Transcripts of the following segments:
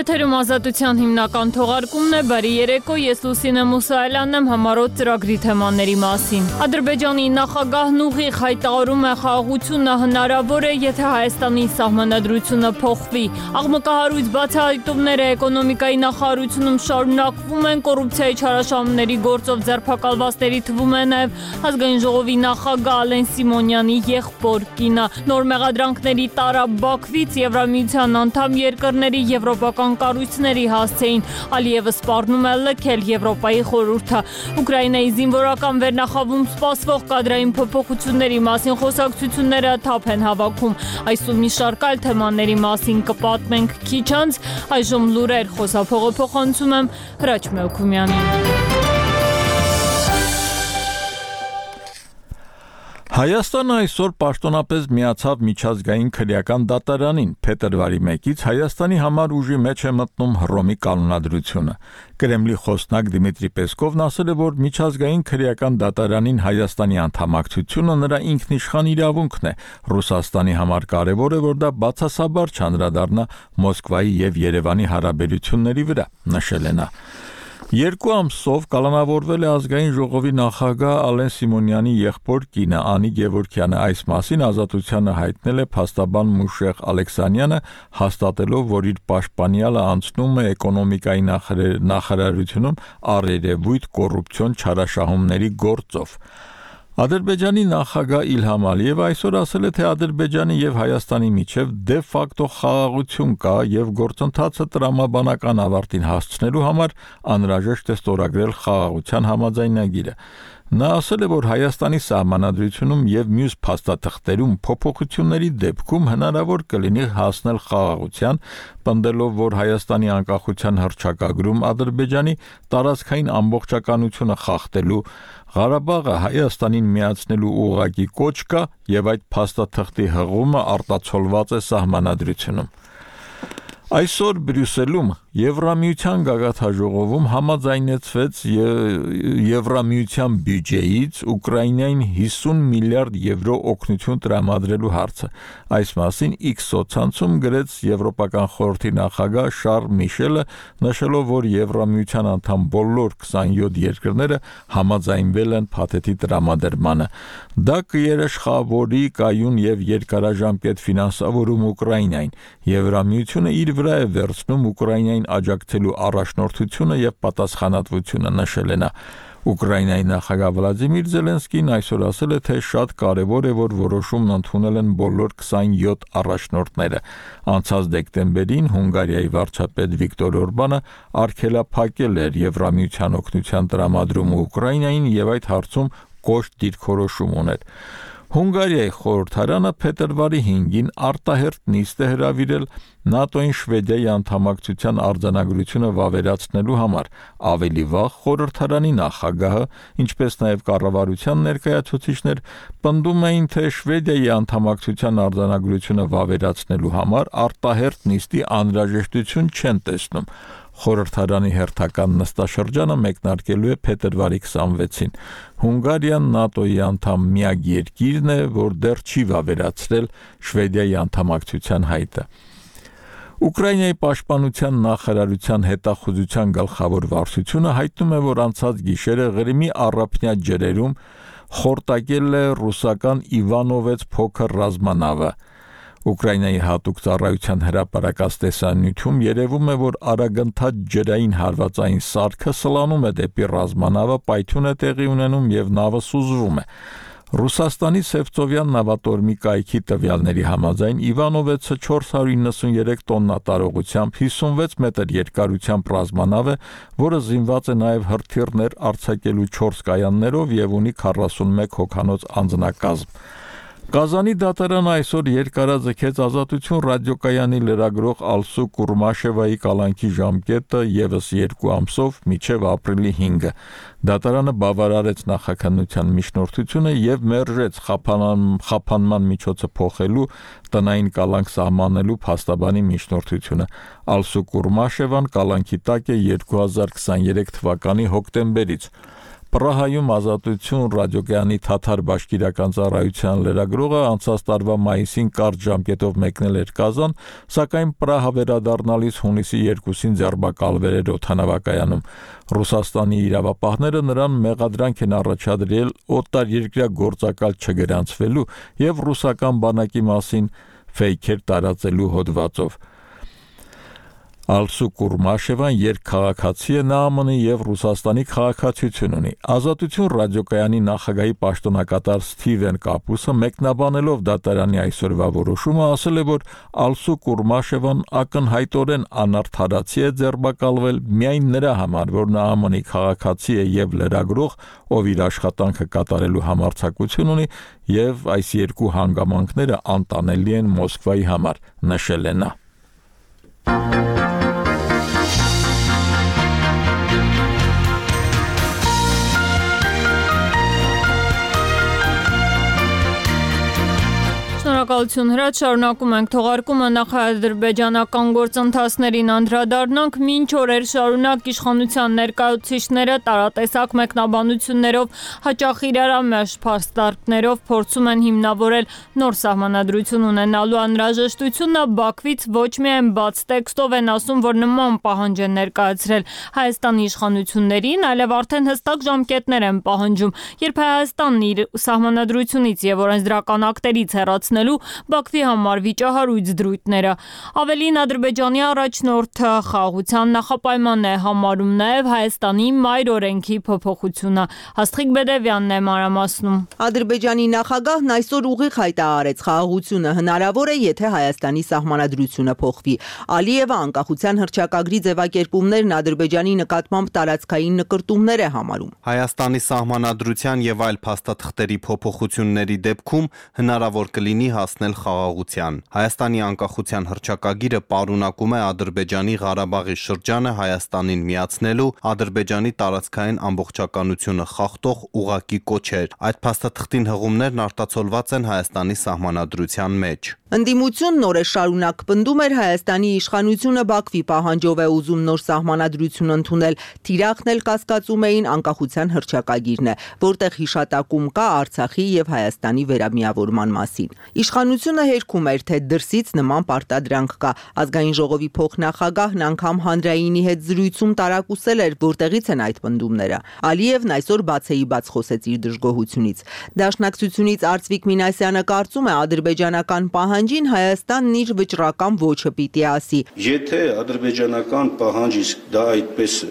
Եթերում ազատության հիմնական թողարկումն է բարի երեկո ես Լուսինե Մուսայելյանն եմ համարոտ ծրագրի թեմաների մասին Ադրբեջանի նախագահն ուղիղ հայտարարում է խաղաղությունը հնարավոր է եթե Հայաստանի սահմանադրությունը փոխվի Աղմկահարույց բացահայտումները էկոնոմիկայի նախարարությունում շարունակվում են կոռուպցիայի չարաշահումների գործով ձերբակալվածների թվում է նաև ազգային ժողովի նախագահ Ալեն Սիմոնյանի եղբոր կինը նոր մեղադրանքների տարա Բաքվից Եվրամիության անդամ երկրների եվրոպական քաղաքական կառույցների հասցեին Ալիևը սպառնում է լքել Եվրոպայի խորհուրդը։ Ուկրաինայի զինվորական վերնախավում սպասվող կադրային փոփոխությունների մասին խոսակցությունները թափ են հավաքում։ Այսօր մի շարք այլ թեմաների մասին կպատմենք քիչ անց, այժմ լուրեր խոսափողը փոխանցում եմ Հրաչ Մելքումյանին։ Հայաստանը այսօր պաշտոնապես միացավ միջազգային քրեական դատարանին։ Փետրվարի 1-ից Հայաստանի համար ուժի մեջ է մտնում Հռոմի կանոնադրությունը։ Կրեմլի խոսնակ Դիմիտրի Պեսկովն ասել է, որ միջազգային քրեական դատարանին Հայաստանի անդամակցությունը նրա ինքնիշխան իրավունքն է։ Ռուսաստանի համար կարևոր է, որ դա բացասաբար չանդրադառնա Մոսկվայի եւ Երևանի հարաբերությունների վրա, նշել է նա։ Երկու ամսով կալանավորվել է ազգային ժողովի նախագահ Ալեն Սիմոնյանի եղբոր կինը Անի Գևորքյանը այս մասին ազատությանը հայտնել է փաստաբան Մուշեղ Ալեքսանյանը հաստատելով որ իր պաշտպանյալը անցնում է էկոնոմիկայի նախարարությունում առերևույթ կոռուպցիոն չարաշահումների գործով Ադրբեջանի նախագահ Իլհամ Ալիևը այսօր ասել է, թե Ադրբեջանի եւ Հայաստանի միջև դե ֆակտո խաղաղություն կա եւ գործընթացը տրամաբանական ավարտին հասցնելու համար անհրաժեշտ է ստորագրել խաղաղության համաձայնագիրը։ Նա ասել է, որ Հայաստանի սահմանադրությունում եւ մյուս փաստաթղթերում փոփոխությունների դեպքում հնարավոր կլինի հասնել խաղաղության, պնդելով, որ Հայաստանի անկախության հռչակագրում Ադրբեջանի տարածքային ամբողջականությունը խախտելու Ղարաբաղը Հայաստանին միացնելու ուղղակի կոչ կա եւ այդ փաստաթղթի հղումը արտացոլված է սահմանադրությունում։ Այսօր Բրյուսելում Եվրամիության գագաթաժողովում համաձայնեցվեց Եվրամիության բյուջեից Ուկրաինային 50 միլիարդ եվրո օգնություն տրամադրելու հարցը։ Այս մասին X սոցցանցում գրեց Եվրոպական խորհրդի նախագահ Շարլ Միշելը, նշելով, որ Եվրամիության անդամ բոլոր 27 երկրները համաձայնվել են փաթեթի տրամադրմանը։ Դա կերաշխավորի կայուն եւ երկարաժամկետ ֆինանսավորում Ուկրաինային։ Եվրամիությունը իր վրա է վերցնում Ուկրաինային աջակցելու առաջնորդությունը եւ պատասխանատվությունը նշել նա։ Ուկրաինայի նախագահ Վլադիմիր Զելենսկին այսօր ասել է, թե շատ կարևոր է, որ որոշումն ընդունել են բոլոր 27 առաջնորդները։ Անցած դեկտեմբերին Հունգարիայի վարչապետ Վիկտոր Օրբանը արգելափակել էր Եվրամիության օգնության տրամադրումը Ուկրաինային եւ այդ հարցում կոշտ դիրքորոշում ուներ։ Հունգարիայի խորհրդարանը փետրվարի 5-ին արտահերտ նիստ է հրավիրել ՆԱՏՕ-ին Շվեդիայի անդամակցության արձանագրությունը վավերացնելու համար։ Ավելի վաղ խորհրդարանի նախագահը, ինչպես նաև կառավարության ներկայացուցիչներ պնդում էին, թե Շվեդիայի անդամակցության արձանագրությունը վավերացնելու համար արտահերտ նիստի անհրաժեշտություն չեն տեսնում խորհրդարանի հերթական նստաշրջանը մեկնարկելու է փետրվարի 26-ին։ Հունգարիան ՆԱՏՕ-ի անդամ միակ երկիրն է, որ դեռ չի վավերացրել Շվեդիայի անդամակցության հայտը։ Ուկրաինայի պաշտպանության նախարարության հետախուզության գլխավոր վարչությունը հայտնում է, որ անցած գիշերը Ղրիմի առափնյա ջրերում խորտակել է ռուսական Իվանովեց փոքր ռազմանավը։ Ուկրաինայի հատուկ ծառայության հրապարակած տեսանյութում երևում է, որ արագընթաց ջրային հարվածային սարքը սլանում է դեպի ռազմանավը, պայթյուն է տեղի ունենում եւ նավը սուզվում է։ Ռուսաստանի Սևծովյան նավատորմի կայքի տվյալների համաձայն Իվանովեցը 493 տոննա տարողությամբ 56 մետր երկարությամբ ռազմանավ է, որը զինված է նաև հրթիռներ արձակելու 4 կայաններով եւ ունի 41 հոգանոց անձնակազմ։ Կազանի դատարանը այսօր երկարաձգեց ազատություն ռադիոկայանի լրագրող Ալսու Կուրմաշևայի կալանքի ժամկետը եւս 2 ամսով մինչև ապրիլի 5-ը։ Դատարանը բավարարեց նախաքննության միջնորդությունը եւ մերժեց խափանան խափանման միջոցը փոխելու տնային կալանք սահմանելու փաստաբանի միջնորդությունը։ Ալսու Կուրմաշևան կալանքի տակ է 2023 թվականի հոկտեմբերից։ Պրահայում ազատություն ռադիոգյանի թաթար բաշկիրական ծառայության լրագրողը անցած տարվա մայիսին կարճ ժամկետով մեկնել էր Կազան, սակայն Պրահա վերադառնալիս հունիսի 2-ին ձերբակալվել էր օթանավակայանում։ Ռուսաստանի իրավապահները նրան մեղադրանք են առաջադրել օտար երկրյա գործակալ չգրանցվելու եւ ռուսական բանակի մասին ֆեյքեր տարածելու հոդվածով։ Ալսու Կուրմաշևան երկքաղաքացի է ԱՄՆ-ի եւ Ռուսաստանի քաղաքացիություն ունի։ Ազատություն ռադիոկայանի նախագահի պաշտոնակատար Սթիվեն Կապուսը մեկնաբանելով դատարանի այսօրվա որոշումը ասել է, որ Ալսու Կուրմաշևան ակնհայտորեն անարթարացի է ձերբակալվել միայն նրա համար, որ նա ԱՄՆ-ի քաղաքացի է եւ լրագրող, ով իր աշխատանքը կատարելու համարձակություն ունի եւ այս երկու հանգամանքները անտանելի են Մոսկվայի համար, նշել է նա. Շնորհակալություն հրաչ շարունակում ենք թողարկումը նախ-ադրբեջանական գործընթացներին անդրադառնանք մինչ օրեր շարունակ իշխանության ներկայացուցիչները տարատեսակ մեկնաբանություններով հաճախ իրարամերժ փաստարկներով փորձում են հիմնավորել նոր սահմանադրություն ունենալու անհրաժեշտությունը Բաքվից ոչ միայն բաց տեքստով են ասում, որ նման պահանջ են ներկայացրել Հայաստանի իշխանություններին, այլև արդեն հստակ ժամկետներ են պահանջում, երբ Հայաստանն իր սահմանադրությունից եւ օրենսդրական ակտերից հեռացնելու Բաքվի համար վիճահարույց դրույթները։ Ավելին Ադրբեջանի առաջնորդը խաղաղության նախապայման է համարում նաև Հայաստանի մայր օրենքի փոփոխությունը։ Հաստղիկ Բեդևյանն է մանրամասնում։ Ադրբեջանի նախագահն այսօր ուղիղ հայտարարեց խաղաղությունը հնարավոր է, եթե Հայաստանի սահմանադրությունը փոխվի։ Ալիևը անկախության հրճակագրի ձևակերպումներն Ադրբեջանի նկատմամբ տարածքային նկրտումներ է համարում։ Հայաստանի սահմանադրության եւ այլ փաստաթղթերի փոփոխությունների դեպքում հնարավոր կլինի հասնել խաղաղության։ Հայաստանի անկախության հռչակագիրը պարունակում է Ադրբեջանի Ղարաբաղի շրջանը Հայաստանին միացնելու Ադրբեջանի տարածքային ամբողջականությունը խախտող ուղակի կոչեր։ Այդ փաստաթղթին հղումներն արտացոլված են Հայաստանի սահմանադրության մեջ։ Ընդդիմություն նորը շարունակ պնդում էր Հայաստանի իշխանությունը Բաքվի պահանջով է ուզում նոր սահմանադրություն ընդունել։ Թիրախն էլ կասկածում էին անկախության հռչակագիրն է, որտեղ հիշատակում կա Արցախի եւ Հայաստանի վերամիավորման մասին։ Իշխանությունը հերքում էր, թե դրսից նման պարտադրանք կա։ Ազգային ժողովի փոխնախագահն անգամ հանրայինի հետ զրույցում տարակուսել էր, որտեղից են այդ պնդումները։ Ալիևն այսօր բացեի բաց խոսեց իր դժգոհությունից։ Դաշնակցությունից Արծվիկ Մինասյանը կարծում է ադրբեջանական պահանջին Հայաստանն իր վճռական ոչը պիտի ասի։ Եթե ադրբեջանական պահանջ իսկ դա այդպես է,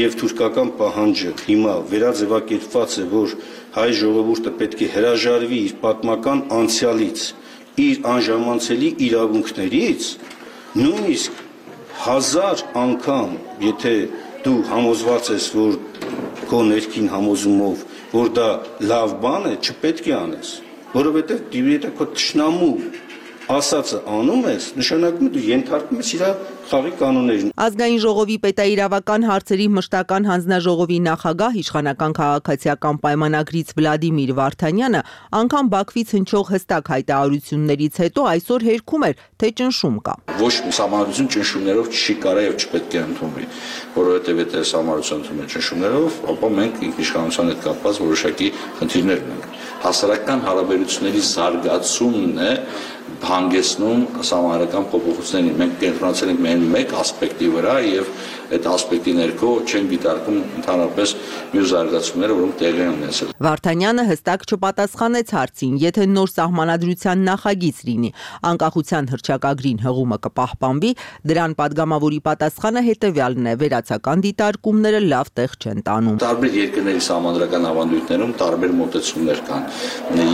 եւ թուրքական պահանջը հիմա վերաձևակերպված է, որ հայ ժողովուրդը պետք է հրաժարվի իր պատմական անցյալից, իր անժամանցելի իրավունքներից, նույնիսկ հազար անգամ, եթե դու համոզված ես, որ քո ներքին համոզումով, որ դա լավ բան է, չպետք է անես, որովհետև եթե քո ճշնամու ասածը անում ես, նշանակում է դու ենթարկում ես իր խաղի կանոններին։ Ազգային ժողովի պետաիրավական հարցերի մշտական հանձնաժողովի նախագահ իշխանական քաղաքացիական պայմանագրից Վլադիմիր Վարդանյանը անգամ Բաքվից հնչող հստակ հայտարարություններից հետո այսօր հերքում էր, թե ճնշում կա։ Ոչ համանadrություն ճնշումներով չի կարա եւ չպետք է ընդունվի, որովհետեւ եթե համանadrություն ընդունում են ճնշումներով, ապա մենք իշխանության հետ կապված որոշակի խնդիրներ ունենք։ Հասարակական հարաբերությունների զարգացումն է հանգեցնում համարական փոփոխություններին։ Մենք կենտրոնացել ենք միայն մեկ ասպեկտի վրա եւ այդ ասպեկտի ներքո չեն դիտարկում ընդհանրապես մյուս զարգացումները, որոնք տեղի են ունեցել։ Վարդանյանը հստակ չպատասխանեց հարցին, եթե նոր սահմանադրության նախագիծ լինի, անկախության հրճակագրին հղումը կպահպանվի, դրան падգամավորի պատասխանը հետևյալն է՝ վերացական դիտարկումները լավ տեղ չեն տանում։ Տարբեր երկրների սահմանադրական ավանդույթներում տարբեր մոտեցումներ կան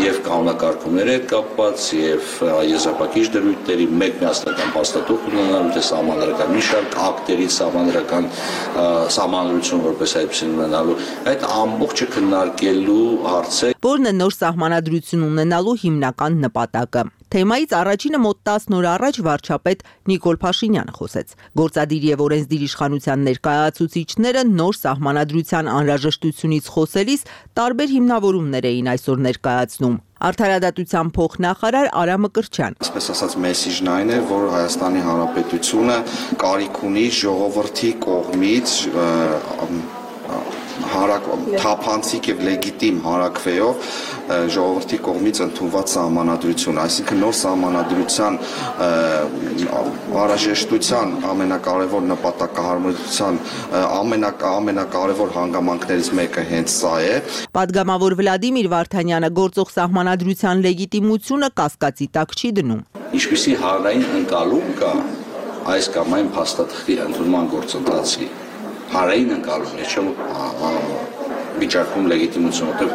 եւ կանոնակարգումների հետ կապված եւ եզրափակիչ դրույթների մեկ միասնական հաստատող ունենալու թե սահմանադրական մի շարք ակտերի սահմանադրական քաղաքական սահմանադրություն որպես այդպեսին ունենալու այդ ամբողջը քննարկելու հարց է որն է նոր սահմանադրություն ունենալու հիմնական նպատակը Թեմայից առաջինը մոտ 10 օր առաջ վարչապետ Նիկոլ Փաշինյանը խոսեց։ Գործադիր եւ օրենսդիր իշխանության ներկայացուցիչները նոր սահմանադրության անհրաժեշտությունից խոսելիս տարբեր հիմնավորումներ էին այսօր ներկայացնում։ Արդարադատության փոխնախարար Արամ Մկրչյան։ Այսպես ասած, մեսիջն այն է, որ Հայաստանի Հանրապետությունը կարիք ունի ժողովրդի կողմից հարակ թափանցիկ եւ լեգիտիմ հարակվեով ժողովրդի կողմից ընդունված սահմանադրություն, այսինքն նոր սահմանադրության անհրաժեշտության ամենակարևոր նպատակահարմարության ամենակարևոր հանգամանքներից մեկը հենց սա է։ Պատգամավոր Վլադիմիր Վարդանյանը գործող սահմանադրության լեգիտիմությունը կասկածի տակ չի դնում։ Ինչպիսի հանրային ընկալում կա այս կամ այն փաստաթղթի ընդունման գործընթացի հանրային ընկալում է, չեմ վիճակում լեգիտիմություն, որտեղ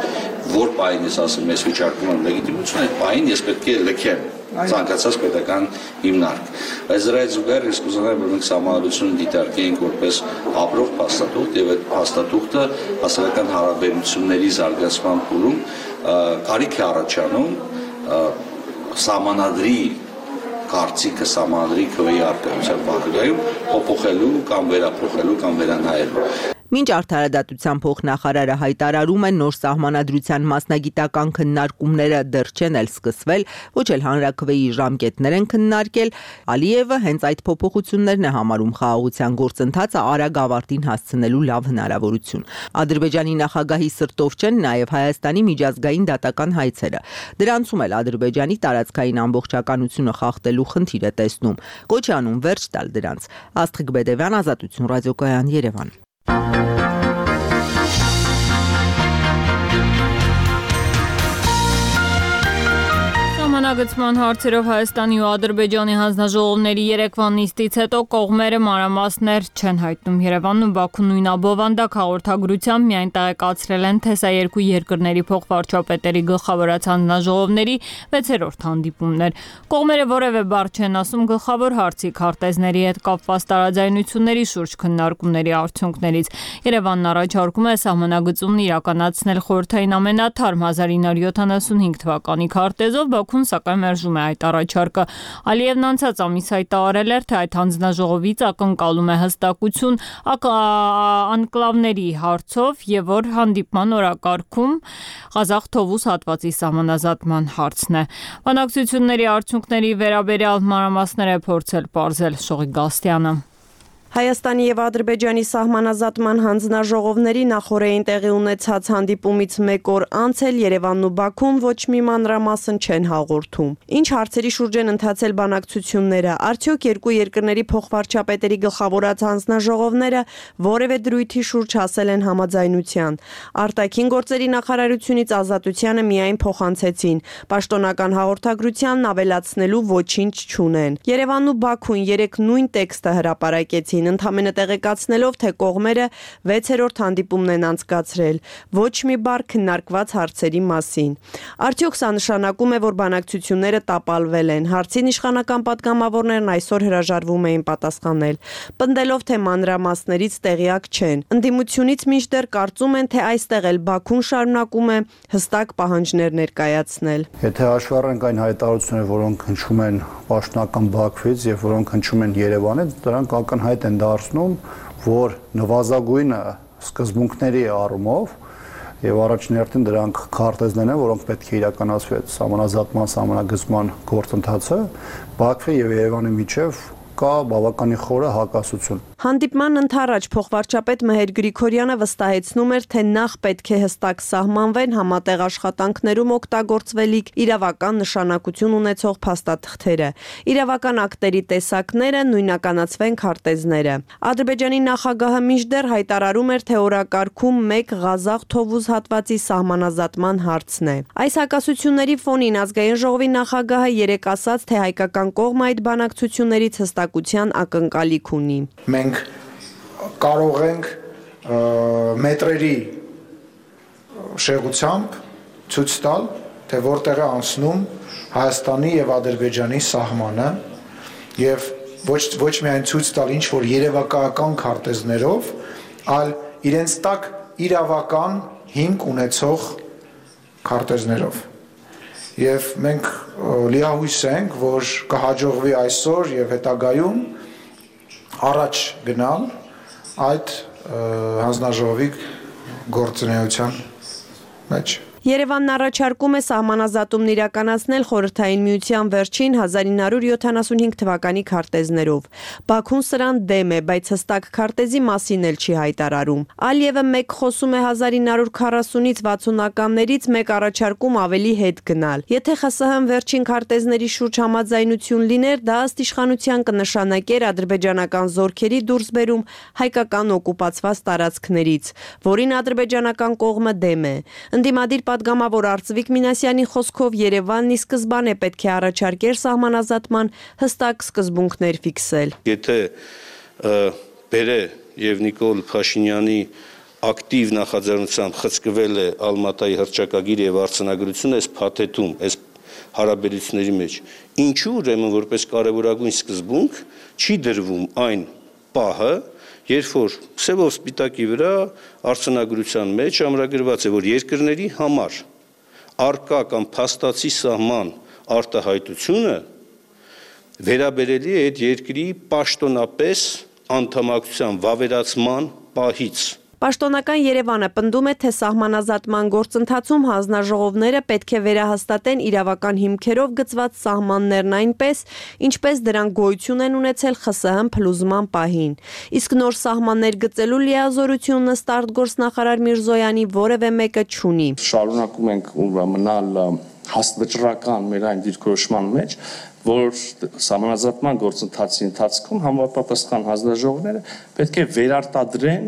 որ պահին ես ասում ես վիճակում եմ լեգիտիմություն, այդ պահին ես պետք է լքեմ ցանկացած պետական հիմնարկ։ Բայց դրանից զուգահեռ ես կուզենայի, որ մենք համալրությունը դիտարկեինք որպես ապրող փաստաթուղթ եւ այդ փաստաթուղթը հասարակական հարաբերությունների զարգացման փուլում կարիք է առաջանում սահմանադրի կարծիքը սահմանադրի քվեի արկայության բաղկայում փոփոխելու կամ վերափոխելու կամ վերանայելու Մինչ արդարադատության փոխնախարարը հայտարարում է նոր սահմանադրության մասնագիտական քննարկումները դեռ չեն էլ սկսվել, ոչ էլ հանրակրվեի ժամկետներ են քննարկել, Ալիևը հենց այդ փոփոխություններն է համարում խաղաղության գործընթացը արագ ավարտին հասցնելու լավ հնարավորություն։ Ադրբեջանի նախագահի սրտով չեն նաև Հայաստանի միջազգային դատական հայցերը։ Դրանցում էլ Ադրբեջանի տարածքային ամբողջականությունը խախտելու խնդիր է տեսնում։ Կոչ անում վերջ տալ դրանց։ Աստղիկ Բեդևյան, Ազատություն ռադիոկայան Երևան։ Thank you. Սահմանագծման հարցերով Հայաստանի ու Ադրբեջանի հանձնաժողովների երեկվան նիստից հետո կողմերը մանրամասներ չեն հայտնում։ Երևանն ու Բաքուն նույնաբովանդակ հաղորդագրությամբ միայն տեղեկացրել են, թե սա երկու երկրների փոխվարչապետերի գլխավորած հանձնաժողովների 6-րդ հանդիպումն էր։ Կողմերը որևէ բառ չեն ասում գլխավոր հարցի քարտեզների հետ կապված տարաձայնությունների շուրջ քննարկումների արդյունքներից։ Երևանն առաջարկում է սահմանագծումն իրականացնել խորհրդային ամենաթարմ 1975 թվականի քարտեզով, Բաքուն սակայն մերժում է այդ առաջարկը։ Ալիևն անցած ամիս հայտարարել էր, թե այդ հանձնաժողովից ակնկալում է հստակություն անկլավների հարցով եւ որ հանդիպման օրակարգում Ղազախ Թովուս հատվածի սահմանազատման հարցն է։ Բանակցությունների արդյունքների վերաբերյալ մանրամասներ է փորձել ողջել Շողի Գաստյանը։ Հայաստանի եւ Ադրբեջանի սահմանազատման հանձնաժողովների նախորդին տեղի ունեցած հանդիպումից մեկ օր անց էլ Երևանն ու Բաքուն ոչ մի մանրամասն չեն հաղորդում։ Ինչ հարցերի շուրջ են ընթացել բանակցությունները, արդյոք երկու երկրների փոխվարչապետերի գլխավորած հանձնաժողովները որևէ դրույթի շուրջ հասել են համաձայնության։ Արտաքին գործերի նախարարությունից ազատությանը միայն փոխանցեցին, պաշտոնական հաղորդագրությանն ավելացնելու ոչինչ չունեն։ Երևանն ու Բաքուն երեք նույն տեքստը հրապարակեցին Ալիևին ընդամենը տեղեկացնելով, թե կողմերը 6-րդ հանդիպումն են անցկացրել, ոչ մի բառ քննարկված հարցերի մասին։ Արդյոք սա նշանակում է, որ բանակցությունները տապալվել են։ Հարցին իշխանական պատգամավորներն այսօր հրաժարվում էին պատասխանել, պնդելով, թե մանրամասներից տեղյակ չեն։ Ընդդիմությունից մինչդեռ կարծում են, թե այստեղ էլ Բաքուն շարունակում է հստակ պահանջներ ներկայացնել։ Եթե հաշվի առնենք այն հայտարարությունները, որոնք հնչում են պաշտոնական Բաքվից եւ որոնք հնչում են Երևանից, դրանք ակնհայտ են դարձնում, որ նվազագույնը սկզբունքների առումով եւ առաջին հերթին դրանք քարտեզներն են, որոնք պետք է իրականացվի այդ համանազատման, համանագծման գործընթացը Բաքվի եւ Երևանի միջև կա բավականին խորը հակասություն։ Հանդիպման ընթരാճ փոխվարչապետ Մհեր Գրիգորյանը վստահեցնում էր, թե նախ պետք է հստակ սահմանվեն համատեղ աշխատանքներում օգտագործվելիք իրավական նշանակություն ունեցող փաստաթղթերը։ Իրավական ակտերի տեսակները նույնականացվեն քարտեզները։ Ադրբեջանի նախագահը մինչդեռ հայտարարում էր, թե օրակարգում 1 Ղազախ Թովուզ հատվածի սահմանազատման հարցն է։ Այս հակասությունների ֆոնին ազգային ժողովի նախագահը երեք ասաց, թե հայկական կողմը այդ բանակցություններից հստակության ակնկալիք ունի։ Մենք կարող ենք մետրերի շեղությամբ ցույց տալ, թե որտեղ է անցնում Հայաստանի եւ Ադրբեջանի սահմանը եւ ոչ ոչ միայն ցույց տալ ինչ որ երևակայական քարտեզներով, այլ իրենց տակ իրավական հիմք ունեցող քարտեզներով եւ մենք լիահույս ենք, որ կհաջողվի այսօր եւ հետագայում առաջ գնալ այդ հանձնաժողովի գործունեության մեջ Երևանն առաջարկում է սահմանազատումն իրականացնել խորհրդային միության վերջին 1975 թվականի քարտեզներով։ Բաքուն սրան դեմ է, բայց հստակ քարտեզի մասին էլ չի հայտարարում։ Ալիևը մեկ խոսում է 1940-ից 60-ականներից, մեկ առաջարկում ավելի հետ գնալ։ Եթե ԽՍՀՄ վերջին քարտեզների շուրջ համաձայնություն լիներ, դա ըստ իշխանության կնշանակեր ադրբեջանական զորքերի դուրսբերում հայկական օկուպացված տարածքներից, որին ադրբեջանական կողմը դեմ է։ Ընդդիմադիր պատգամավոր Արծվիկ Մինասյանի խոսքով Երևանն ի սկզբանե պետք է առաջարկեր սահմանազատման հստակ սկզբունքներ ֆիքսել։ Եթե Բերե եւ Նիկոլ Փաշինյանի ակտիվ նախաձեռնությամբ խցկվել է Ալմատայի հրճակագիր եւ արցանագրությունը այս փաթեթում, այս հարաբերությունների մեջ։ Ինչու ուրեմն որպես կարևորագույն սկզբունք չի դրվում այն պահը, երբ որ սևով սպիտակի վրա արցանագրության մեջ ամրագրված է, որ երկրների համար արկա կամ փաստացի սահման արտահայտությունը վերաբերելի է այդ երկրի պաշտոնապես անդամակցության վավերացման պահից Պաշտոնական Երևանը պնդում է, թե սահմանազատման գործընթացում հանձնաժողովները պետք է վերահաստատեն իրավական հիմքերով գծված սահմաններն այնպես, ինչպես դրանք գոյություն են ունեցել ԽՍՀՄ փլուզման պահին։ Իսկ նոր սահմաններ գծելու լիազորությունը ստարտ գործնախարար Միրզոյանի որևէ մեկը չունի։ Շարունակում ենք մնալ հաստվճռական մեր այն դիրքորոշման մեջ, որ սահմանազատման գործընթացի ընթացքում համապատասխան հանձնաժողովները պետք է վերարտադրեն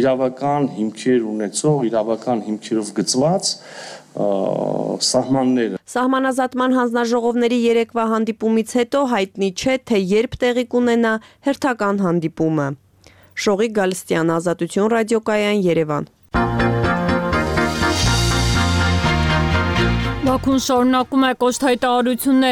իրավական հիմքեր ունեցող, իրավական հիմքերով գծված սահմանները։ Սահմանազատման հանձնաժողովների երեկվա հանդիպումից հետո հայտնի չէ, թե երբ տեղի կունենա հերթական հանդիպումը։ Շողիկ Գալստյան, Ազատություն ռադիոկայան Երևան։ Բաքուն շարունակում է կոշտ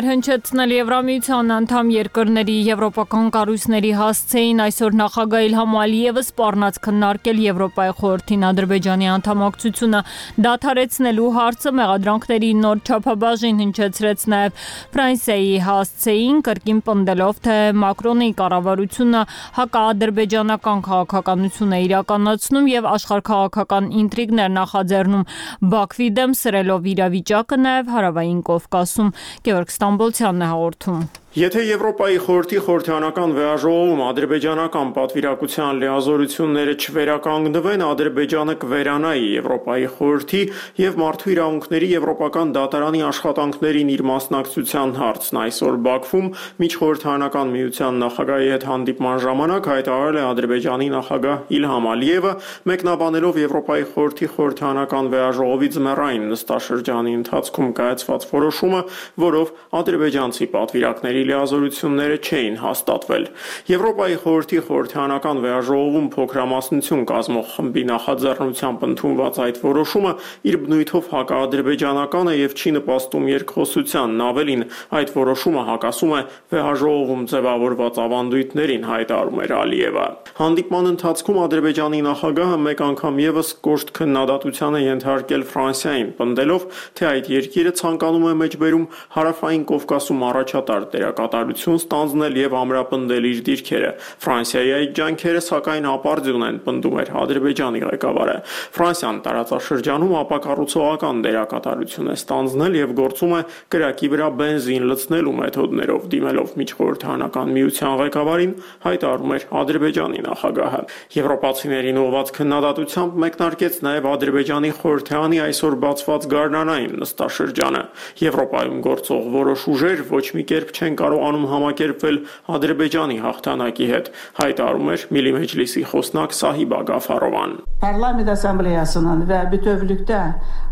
հնչեցնել Եվրամիության անդամ երկրների եվրոպական կառույցների հասցեին այսօր նախագահ Իլհամ Ալիևը սպառնաց քննարկել Եվրոպայի խորհրդին Ադրբեջանի անդամակցությունը դադարեցնելու հարցը մեղադրանքների նոր չափաբաժին հնչեցրեց նաև Ֆրանսիայի հասցեին կրկին պնդելով թե Մակրոնի կառավարությունը հակաադրբեջանական քաղաքականություն է իրականացնում եւ աշխարհքաղաքական ինտրիգներ նախաձեռնում Բաքվի դեմ սրելով իրավիճակը նաև Հարավային Կովկասում։ Գևորգ Ստամբոլցյանն է հաղորդում։ Եթե Եվրոպայի խորհրդի խորհրդանական վեաժողովում ադրբեջանական պատվիրակության լիազորությունները չվերականգնվեն, Ադրբեջանը կվերանայի Եվրոպայի խորհրդի եւ մարդու իրավունքների եվրոպական դատարանի աշխատանքներին իր մասնակցության հարցն այսօր Բաքվում միջխորհրդանական միության նախագահի հետ հանդիպման ժամանակ հայտարարել է Ադրբեջանի նախագահ Իլհամ Ալիևը, մեկնաբանելով Եվրոպայի խորհրդի խորհրդանական վեաժողովի ձմեռային նստաշրջանի ընթացքում կայացված որոշումը, որով ադրբեջանցի պատվիրակների լիազորությունները չէին հաստատվել։ Եվրոպայի խորհրդի խորհրդանական վերաժողովում փոքրամասնություն կազմող խմբի նախաձեռնությամբ ընդունված այդ որոշումը իր բնույթով հակաադրբեջանական է եւ չի նպաստում երկխոսությանն, ավելին այդ որոշումը հակասում է վերաժողովում ձևավորված ավանդույթներին, հայտարարում էր Ալիևը։ Հանդիպման ընթացքում Ադրբեջանի նախագահը մեկ անգամ եւս կոշտ քննադատության է ենթարկել Ֆրանսիային, պնդելով, թե այդ երկիրը ցանկանում է մեջբերում հարավային Կովկասում առաջատար դերակատարություն դերակատարություն ստանձնել եւ ամրապնդել իր դիրքերը։ Ֆրանսիայի այդ ջանքերը սակայն ապարդյուն են պնդում էր Ադրբեջանի ղեկավարը։ Ֆրանսիան տարածաշրջանում ապակառուցողական դերակատարություն է ստանձնել եւ գործում է կրակի վրա բենզին լցնելու մեթոդներով դիմելով միջխորհրդանական միության ղեկավարին հայտարարում էր Ադրբեջանի նախագահը։ Եվրոպացիներին ուղված քննադատությամբ մեկնարկեց նաև Ադրբեջանի խորհրդանի այսօր բացված գարնանային նստաշրջանը։ Եվրոպայում գործող որոշ ուժեր ոչ մի կերպ չեն կարողանում համակերպվել Ադրբեջանի հաղթանակի հետ, հայտարարում էր Միլի Մեջլիսի խոսնակ Սահիբա Գաֆարովան։ Parlament Ասամբլեյասının və bütövlükdə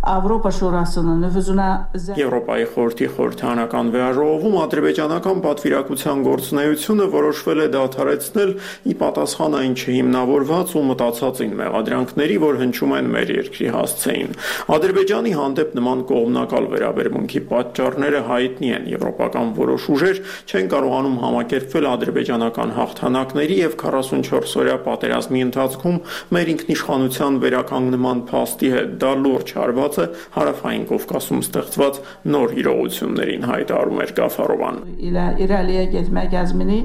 Avropa Şurasının nüfuzuna Եվրոպայի խորհրդի խորհրդանական վերահրովում ադրբեջանական պատվիրակության գործունեությունը որոշվել է դադարեցնել ի պատասխան այն չհիմնավորված ու մտածածին մեղադրանքների, որ հնչում են մեր երկրի հասցեին։ Ադրբեջանի հանդեպ նման կողմնակալ վերաբերմունքի պատճառները հայտնի են։ Եվրոպական որոշ ուժեր չեն կարողանում համակերպվել ադրբեջանական հաղթանակների եւ 44-օրյա պատերազմի ընթացքում մեր ինքնիշխանության վերականգնման փաստի հետ։ Դա լուրջ հարված է հարավային Կովկասում ստեղծված նոր իրողություններին հայտարարում էր Գաֆարովան։ İlerliye getmək əzmini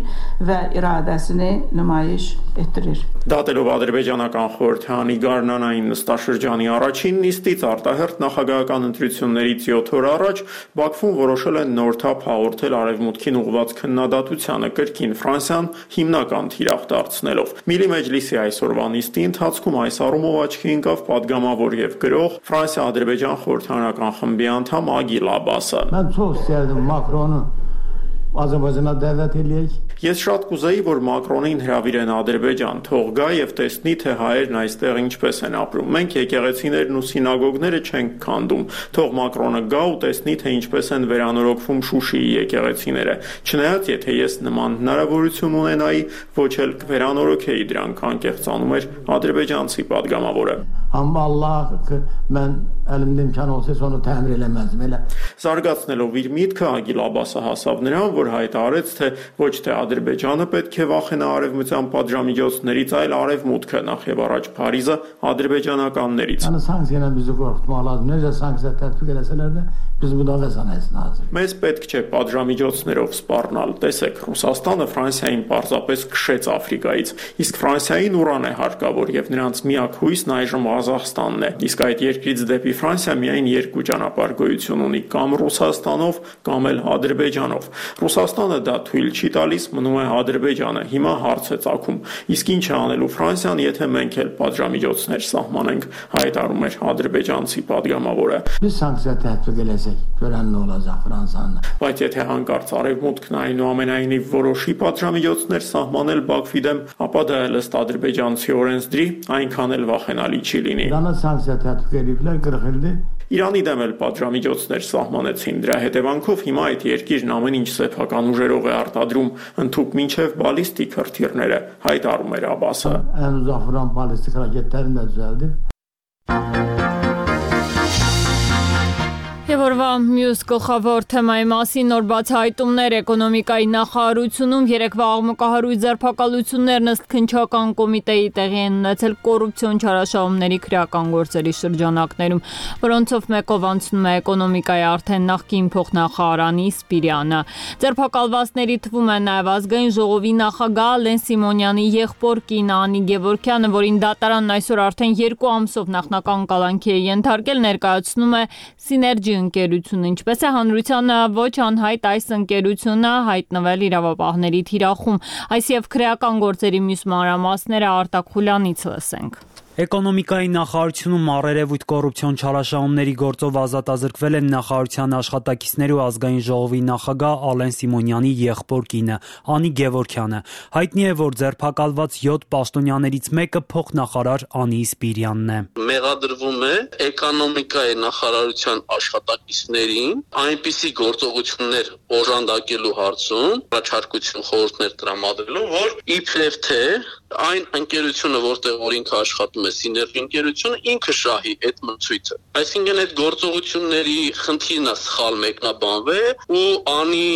və iradəsini nümayiş etdirir։ Դատելով ադրբեջանական խորհրդանի գարնանային նստաշրջանի առաջին նիստից արտահերտ նախագահական ընտրություններից 7 օր առաջ Բաքվում որոշել են նոր թափ հաղորդել մտքին ուղված քննադատությանը կրկին Ֆրանսիան հիմնական թիրախ դարձնելով։ Միլի մեջլիսի այսօրվա նիստի ընթացքում այս առումով աչքի ընկավ падգամավոր եւ գրող Ֆրանսիա-Ադրբեջան խորհրդարանական խմբի անդամ Ագիլ Աբասը։ Նա ցոստիալ Մակրոնը Ես շատ կուզեի, որ Մակրոնին հրավիրեն Ադրբեջան, թող գա եւ տեսնի, թե հայերն այստեղ ինչպես են ապրում։ Մենք եկեղեցիներն ու սինագոգները չենք քանդում։ Թող Մակրոնը գա ու տեսնի, թե ինչպես են վերանորոգվում Շուշիի եկեղեցիները։ Չնայած, եթե ես նման հնարավորություն ունենայի, ոչ էլ կվերանորոգեի դրանք, անկեղծանում էր ադրբեջանցի падգամավորը։ Amma Allah mən əlimdə imkan olsaydı onu təmir eləməzdim elə։ Զարգացնելով իր միտքը Ագիլ Աբասը հասավ նրան, որ հայտարարեց, թե ոչ թե Ադրբեջանը պետք է վախենա արևմտյան պատժամիջոցներից, այլ արևմուտքը նախ եւ առաջ Փարիզը ադրբեջանականներից։ Yəni sanksiyalar bizi qorxutmaq lazım. Necə sanksiya tətbiq eləsələr də biz müdafiə sənayesində hazır։ Մեզ պետք չէ պատժամիջոցներով սպառնալ։ Տեսեք, Ռուսաստանը Ֆրանսիային պարզապես քշեց Աֆրիկայից, իսկ Ֆրանսիային ուրան է հարկավոր եւ նրանց միակ հույսն այժմ Ղազախստանն է։ Իսկ այդ երկրից դեպի Ֆրանսիա միայն երկու ճանապարհ գոյություն ունի՝ կամ Ռուսաստանով, կամ էլ Ադրբեջանով։ Ռուսաստանը դա թույլ չի տալիս, մնում է Ադրբեջանը։ Հիմա հարց է ցակում։ Իսկ ինչ է անելու Ֆրանսիան, եթե մենք էլ պատժամիջոցներ սահմանենք, հայտարարում էր ադրբեջանցի падգամավորը։ Մի սանկցիա դատվել է Գրաննոլ Ֆրանսան։ Բայց եթե հանկարծ արևմուտքն այնուամենայնիվ որոշի պատժամիջոցներ սահմանել Բաքվի դեմ, ապա դա էլ ըստ ադրբեջանցի օրենսդրի այնքան էլ վախենալի չի լինի։ ediblər 40 ildir։ Իրանի դեմ էլ պատժամիջոցներ սահմանեցին։ Դրա հետևանքով հիմա այդ երկիրն ամեն ինչ սեփական ուժերով է արտադրում, ընդཐུպ մինչև բալիստիկ հրթիռները, հայտարարում էր Աբասը։ uzaq vuran ballistik raketlərini də düzəldib։ Եվ որվա մյուս գլխավոր թեմայի մասին նոր բացահայտումներ էկոնոմիկայի նախարարությունում երեկվա աղմկահարույց ձերբակալություններն ըստ քնչական կոմիտեի տեղի են ունեցել կոռուպցիոն չարաշահումների քրեական գործերի շրջանակներում, որոնցով մեկով անցնում է էկոնոմիկայի արդեն նախկին փոխնախարարանի Սպիրյանը։ Ձերբակալվածների թվում է նաև ազգային ժողովի նախագահ Լեն Սիմոնյանի եղբոր կին Անի Գևորքյանը, որին դատարանն այսօր արդեն 2 ամսով նախնական կալանքի է ենթարկել, ներկայացնում է Սիներգի ընկերությունը, ինչպես է հանրությանը ոչ անհայտ այս ընկերությունը հայտնվել իրավապահների թիրախում։ Այս եւ քրեական գործերի մյուս մանրամասները Արտակ Խուլյանից լսենք։ Էկոնոմիկայի նախարարությունում առերևույթ կոռուպցիոն չարաշահումների գործով ազատազրկվել են նախարարության աշխատակիցներ ու ազգային ժողովի նախագահ Ալեն Սիմոնյանի եղբոր կինը Անի Գևորքյանը։ Հայտնի է, որ ձերբակալված 7 պաշտոնյաներից մեկը փոխնախարար Անի Սպիրյանն է։ Մեղադրվում է էկոնոմիկայի նախարարության աշխատակիցներին այնպիսի գործողություններ օժանդակելու հարցում առաջարկություն խորհուրդներ տրամադրելու, որ իբրև թե այն ընկերությունը, որտեղ որ ինքը աշխատում է սիներգի ընկերությունը, ինքը շահի այդ մրցույթը։ Այսինքն այդ գործողությունների խնդիրն է սխալ մեկնաբանվել ու անի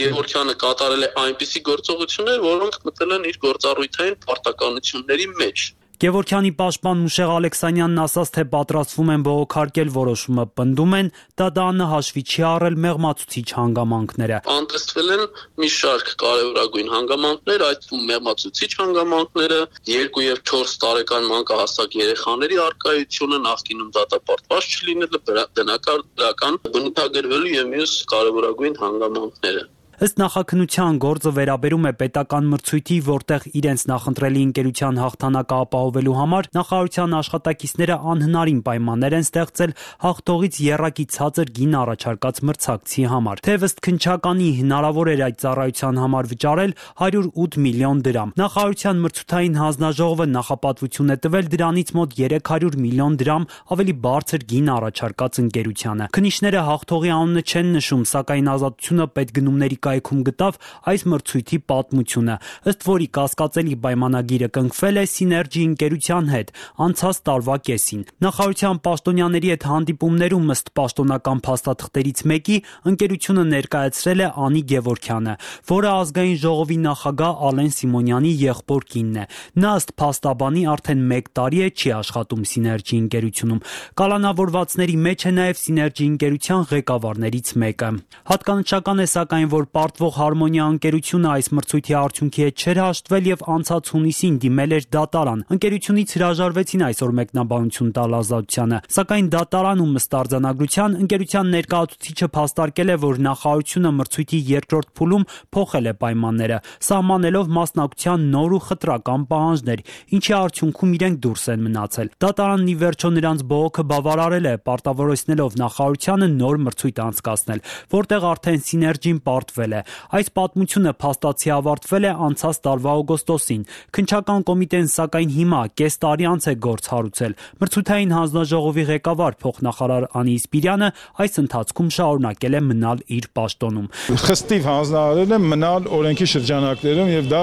Գևորքյանը կատարել է այնպիսի գործողություններ, որոնք մտել են իր գործառույթային պարտականությունների մեջ։ Գևորքյանի պաշտպան Մուշեղ Ալեքսանյանն ասաց, թե պատրաստվում են բողոքարկել որոշումը, պնդում են, դա դանը հաշվի չի առել մեղմացուցիչ հանգամանքները։ Անտեսվել են մի շարք կարևորագույն հանգամանքներ, այդ թվում մեղմացուցիչ հանգամանքները, 2 եւ 4 տարեկան մանկահասակ երեխաների արկայությունը, նախկինում դատապարտված չլինելը, բնակարդական բնութագրվելու եւ մյուս կարևորագույն հանգամանքները։ Ըստ նախաքնության գործը վերաբերում է պետական մրցույթի, որտեղ իրենց նախընտրելի ընկերության հաղթանակը ապահովելու համար նախարարության աշխատակիցները անհնարին պայմաններ են ստեղծել հաղթողից երակի ցածր գին առաջարկած մրցակցի համար։ Թեև ըստ քնչականի հնարավոր էր այդ ծառայության համար վճարել 108 միլիոն դրամ։ Նախարարության մրցութային հանձնաժողովը նախապատվություն է տվել դրանից մոտ 300 միլիոն դրամ ավելի բարձր գին առաջարկած ընկերությանը։ Քնիչները հաղթողի անունը չեն նշում, սակայն ազատությունը պետգնումների կայքում գտավ այս մրցույթի պատմությունը, ըստ որի կասկածելի պայմանագիրը կնքվել է Synergy ընկերության հետ անցած տարվա կեսին։ Նախարարության պաշտոնյաների հետ հանդիպումներում ըստ պաշտոնական փաստաթղթերից մեկի ընկերությունը ներկայացրել է Անի Գևորքյանը, որը ազգային ժողովի նախագահ Ալեն Սիմոնյանի եղբոր կինն է։ Նա ըստ փաստաբանի արդեն 1 տարի է չի աշխատում Synergy ընկերությունում։ Կալանավորվածների մեջ է նաև Synergy ընկերության ղեկավարներից մեկը։ Հատկանշական է սակայն, որ պարտվող Հարմոնիա ընկերությունը այս մրցույթի արդյունքի հետ չէր հաշտվել եւ անցած հունիսին դիմել էր դատարան։ Ընկերությունից հրաժարվեցին այսօր մեկնաբանություն տալ ազատությանը, սակայն դատարանում ըստ արձանագրության ընկերության ներկայացուցիչը փաստարկել է, որ նախարարությունը մրցույթի երկրորդ փուլում փոխել է պայմանները, սահմանելով մասնակցության նոր ու խտրական պահանջներ, ինչի արդյունքում իրենք դուրս են մնացել։ Դատարանն ի վերջո նրանց բողոքը բավարարել է, պարտավորեցնելով նախարարությանը նոր մրցույթ անցկացնել, որտեղ արդեն Synergy-ն պարտվել է։ Այս պատմությունը փաստացի ավարտվել է անցած տարվա օգոստոսին։ Քնչական կոմիտեն սակայն հիմա կես տարի անց է գործ հարուցել։ Մրցութային հանձնաժողովի ղեկավար փոխնախարար Անի Սպիրյանը այս ընթացքում շարունակել է մնալ իր պաշտոնում։ Խստիվ հանձնարարել է մնալ օրենքի շրջանակներում եւ դա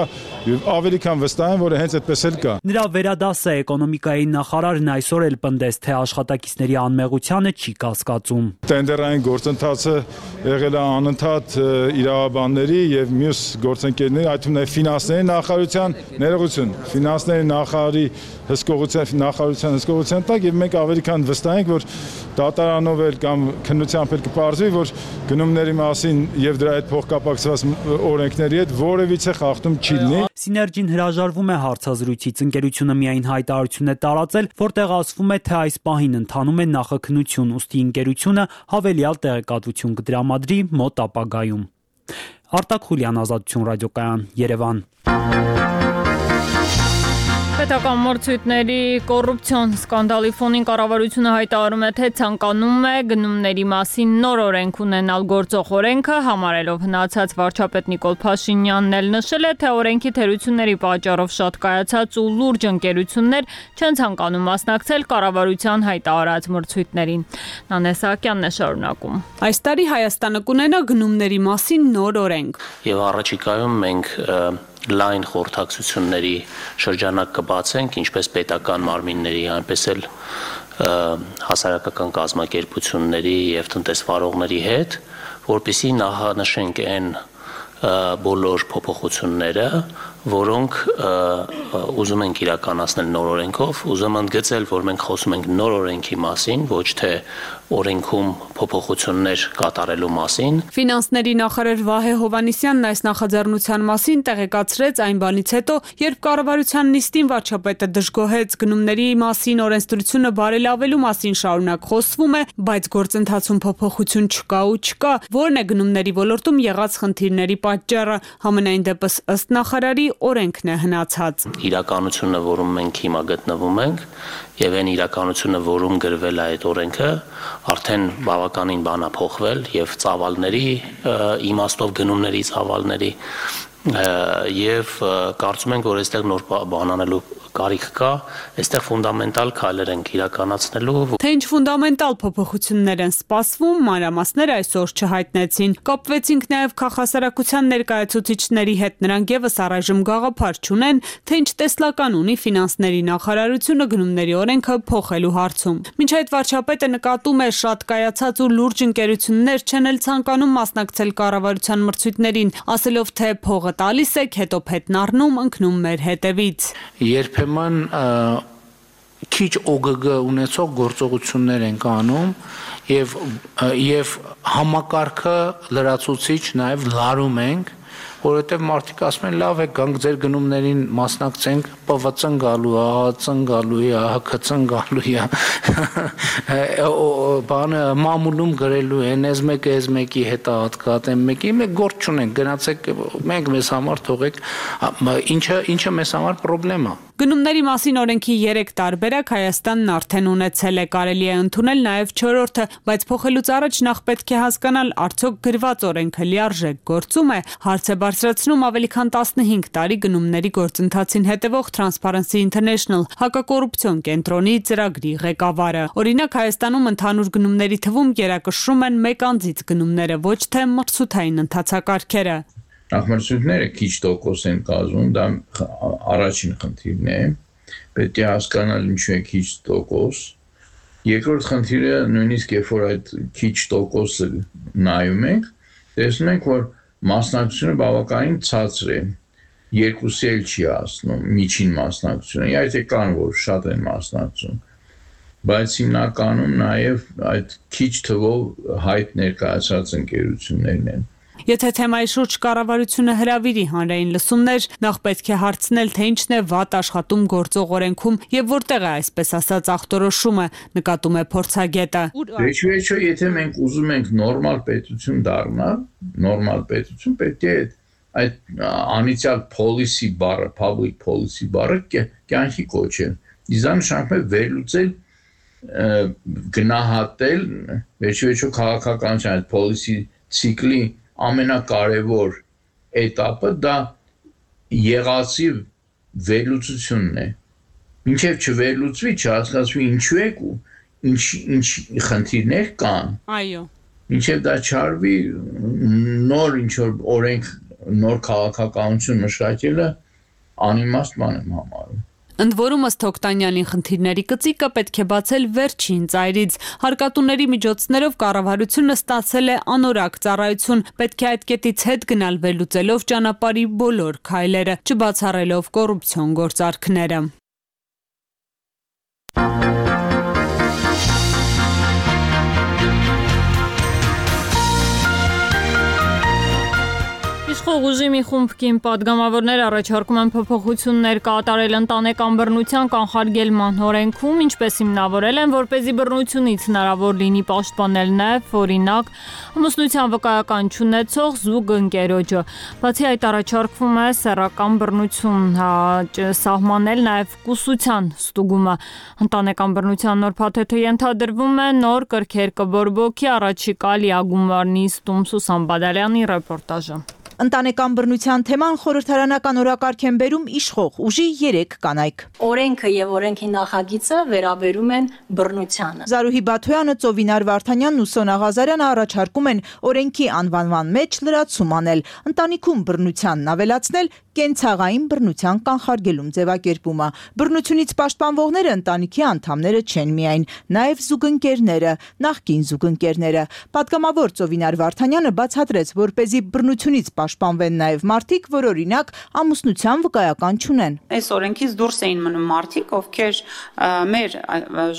ավելի քան վստահ եմ, որ հենց այդպես էլ կա։ Նրա վերադասը էկոնոմիկայի նախարարն այսօր էլ պնդեց, թե աշխատակիցների անմեղությանը չի կասկածում։ Տենդերային գործընթացը եղել է անընդհատ իրավաբանների եւ մյուս գործընկերների, այդ թվում նաեւ ֆինանսների նախարարության ներողություն, ֆինանսների նախարարի հսկողության նախարարության հսկողության տակ եւ մենք ավելի քան վստահ ենք, որ դատարանով էլ կամ քննությամբ էլ կպարզվի, որ գնումների մասին եւ դրա հետ փոխկապակցված օրենքների հետ որևիցե խախտում չի լինի։ Synergy-ն հրաժարվում է հարցազրույցից։ Ընկերությունը միայն հայտարարություն է տարածել, որտեղ ասվում է, թե այս պահին ընթանում է նախաքննություն, ուստի ընկերությունը հավելյալ տեղեկատվություն կդրամադրի մոտ ապագայում։ Արտակ Խուլյան, Ազատություն ռադիոկայան, Երևան։ Պետական մրցույթների կոռուպցիոն սկանդալի ֆոնին կառավարությունը հայտարարում է, թե ցանկանում է գնումների մասին նոր օրենք ունենալ գործող օրենքը, համարելով հնացած վարչապետ Նիկոլ Փաշինյանն էլ նշել է, թե օրենքի թերությունների պատճառով շատ կայացած ու լուրջ ընկերություններ չեն ցանկանում մասնակցել կառավարության հայտարարած մրցույթներին։ Նանեսակյանն է շարունակում։ Այս տարի Հայաստանը կունենա գնումների մասին նոր օրենք։ Եվ առաջիկայում մենք լայն խորհրդակցությունների շրջանակ կբացենք ինչպես պետական մարմինների, այնպես էլ հասարակական կազմակերպությունների եւ տնտեսվարողների հետ, որpիսի նախանշենք այն բոլոր փոփոխությունները, որոնք ուզում ենք իրականացնել նոր օրենքով, ուզում ընդգծել, որ մենք խոսում ենք նոր օրենքի մասին, ոչ թե օրենքում փոփոխություններ կատարելու մասին։ Ֆինանսների նախարար Վահե Հովանիսյանն այս նախաձեռնության մասին տեղեկացրեց այն բանից հետո, երբ կառավարության նիստին վարչապետը դժգոհեց գնումների մասին օրենսդրությունը բարելավելու մասին շարունակ խոսվում է, բայց գործընթացում փոփոխություն չկա ու չկա, որն է գնումների ոլորտում եղած խնդիրների պատճառը։ Համենայն դեպս ըստ նախարարի օրենքն է հնացած։ Իրականությունը, որում մենք հիմա գտնվում ենք, եւ այն իրականությունը, որում գրվել է այդ օրենքը, արդեն բավականին բան է փոխվել եւ ծավալների իմաստով գնումների ծավալների եւ կարծում ենք, որ այստեղ նոր բան անելու կարիք կա, այստեղ ֆունդամենտալ քայլեր են իրականացնելու։ Թե ինչ ֆունդամենտալ փոփոխություններ են սպասվում, մանրամասները այսօր չհայտնեցին։ Կապվեցինք նաև քաղաքասարակության ներկայացուցիչների հետ, նրանք եւս առայժմ գաղափար չունեն, թե ինչ տեսլական ունի ֆինանսների նախարարությունը գնումների օրենքը փոխելու հարցում։ Մինչ այդ վարչապետը նկատում է շատ կայացած ու լուրջ ընկերություններ չեն էլ ցանկանում մասնակցել կառավարության մրցույթներին, ասելով թե փողը տալիս եք, հետո փետն առնում, ընկնում մեր հետևից։ Երբ երբեմն քիչ OGG ունեցող գործողություններ են անում եւ եւ համակարգը լրացուցիչ նաեւ լարում ենք որովհետև մարդիկ ասում են լավ է գանք ձեր գնումներին մասնակցենք ՊՎՑ-ն գալու է, ԱՀՑ-ն գալու է, ՀԿՑ-ն գալու է։ Բանը մամուլում գրելու են, ես մեկը ես մեկի հետ հատկատեմ մեկի, մենք գործ չունենք, գնացեք մենք մեզ համար թողեք, ինչը ինչը մեզ համար խնդրեմ է։ Գնումների մասին օրենքի 3 տարբերակ Հայաստանն արդեն ունեցել է, կարելի է ընդունել նաև 4-րդը, բայց փոխելուց առաջ նախ պետք է հասկանալ, արդյոք գրված օրենքը լիարժեք գործում է։ Հարց է բարձրացնում ավելի քան 15 տարի գնումների գործընթացին հետևող Transparency International հակակոռուպցիոն կենտրոնի ծրագրի ղեկավարը։ Օրինակ Հայաստանում ընդհանուր գնումների թվում երակշռում են մեկ անձից գնումները, ոչ թե մրցութային ընթացակարգերը։ Նախմրցույթները քիչ տոկոս են կազմում, դա առաջին խնդիրն է։ Պետք է հասկանալ ինչու է քիչ տոկոս, Երկրորդ խնդիրը նույնիսկ երբ որ այդ քիչ տոկոսը նայում ենք, տեսնում ենք, որ մասնակցությունը բավականին ցածր է։ Երկուսի էլ չի հասնում միջին մասնակցությունը։ Իհարկե կան որ շատ են մասնակցում, բայց հիմնականում նաև այդ քիչ թվով հայտ ներկայացած ընկերություններն են։ Եթե թեմայի շուրջ կառավարությունը հրավիրի հանրային լսումներ, նախ պետք է հարցնել, թե ինչն է վատ աշխատում գործող օրենքում եւ որտեղ է այսպես ասած ախտորոշումը, նկատում է փորձագետը։ Վերջիվերջո, եթե մենք ուզում ենք նորմալ պետություն դառնալ, նորմալ պետություն պետք է այդ անիցիալ policy բառը, public policy բառը կյանքի կոչեն։ Իզան նշանակում է վերլուծել գնահատել վերջիվերջո քաղաքականության այդ policy ցիկլի ամենակարևոր этаպը դա եղածի վերլուծությունն է։ Մինչև չվերլուծվի, չհասկացվի ինչու է ու ինչ ինչ խնդիրներ կան։ Այո։ Մինչև դա չարվի նոր ինչ որ օրենք նոր քաղաքականություն մշակելը անիմաստ բան եմ համարում։ Ընդ որում ըստ Օկտանյանի խնդիրների կծիկը պետք է բացել վերջին ծայրից։ Հարկատուների միջոցներով կառավարությունը ստացել է անորակ ծառայություն, պետք է այդ կետից հետ գնալ վերլուծելով ճանապարհի բոլոր քայլերը, չբացառելով կոռուպցիոն գործարքները։ Իշխող ուժի մի խումբ կին падգամավորներ առաջարկում են փոփոխություններ կատարել ընտանեկան բռնության կանխարգելման օրենքում, ինչպես հիմնավորել են, որ เป զի բռնությունից հնարավոր լինի պաշտպանել նաև օրինակ ամուսնության վկայական ճանաչող զուգ ընկերոջը։ Բացի այդ առաջարկվում է սեռական բռնություն հա, սահմանել նաև կուսության ստուգումը։ Ընտանեկան բռնության նոր փաթեթը ենթադրվում է նոր կրքեր կբորբոքի առաջիկա լիագումարնի Ստում Սուսան Բադալյանի ռեպորտաժը։ Ընտանեկան բռնության թեման խորհրդարանական օրակարգ են բերում իշխող ուժի 3 կանայք։ Օրենքը եւ օրենքի նախագիծը վերաբերում են բռնությանը։ Զարուհի Բաթոյանը, Ծովինար Վարդանյանն ու Սոնա Ղազարյանը առաջարկում են օրենքի անվանման մեջ լրացում անել, ընտանիքում բռնությանն ավելացնել կենցաղային բռնության կանխարգելում ձևակերպումը։ Բռնությունից պաշտպանվողները ընտանիքի անդամները չեն միայն, նաև զուգընկերները, նախկին զուգընկերները։ Պատգամավոր Ծովինար Վարդանյանը բացատրեց, որ เป զի բռնությունից պաշտպանվեն նաև մարդիկ, որ օրինակ ամուսնության վկայական չունեն։ Այս օրենքից դուրս էին մնում մարդիկ, ովքեր մեր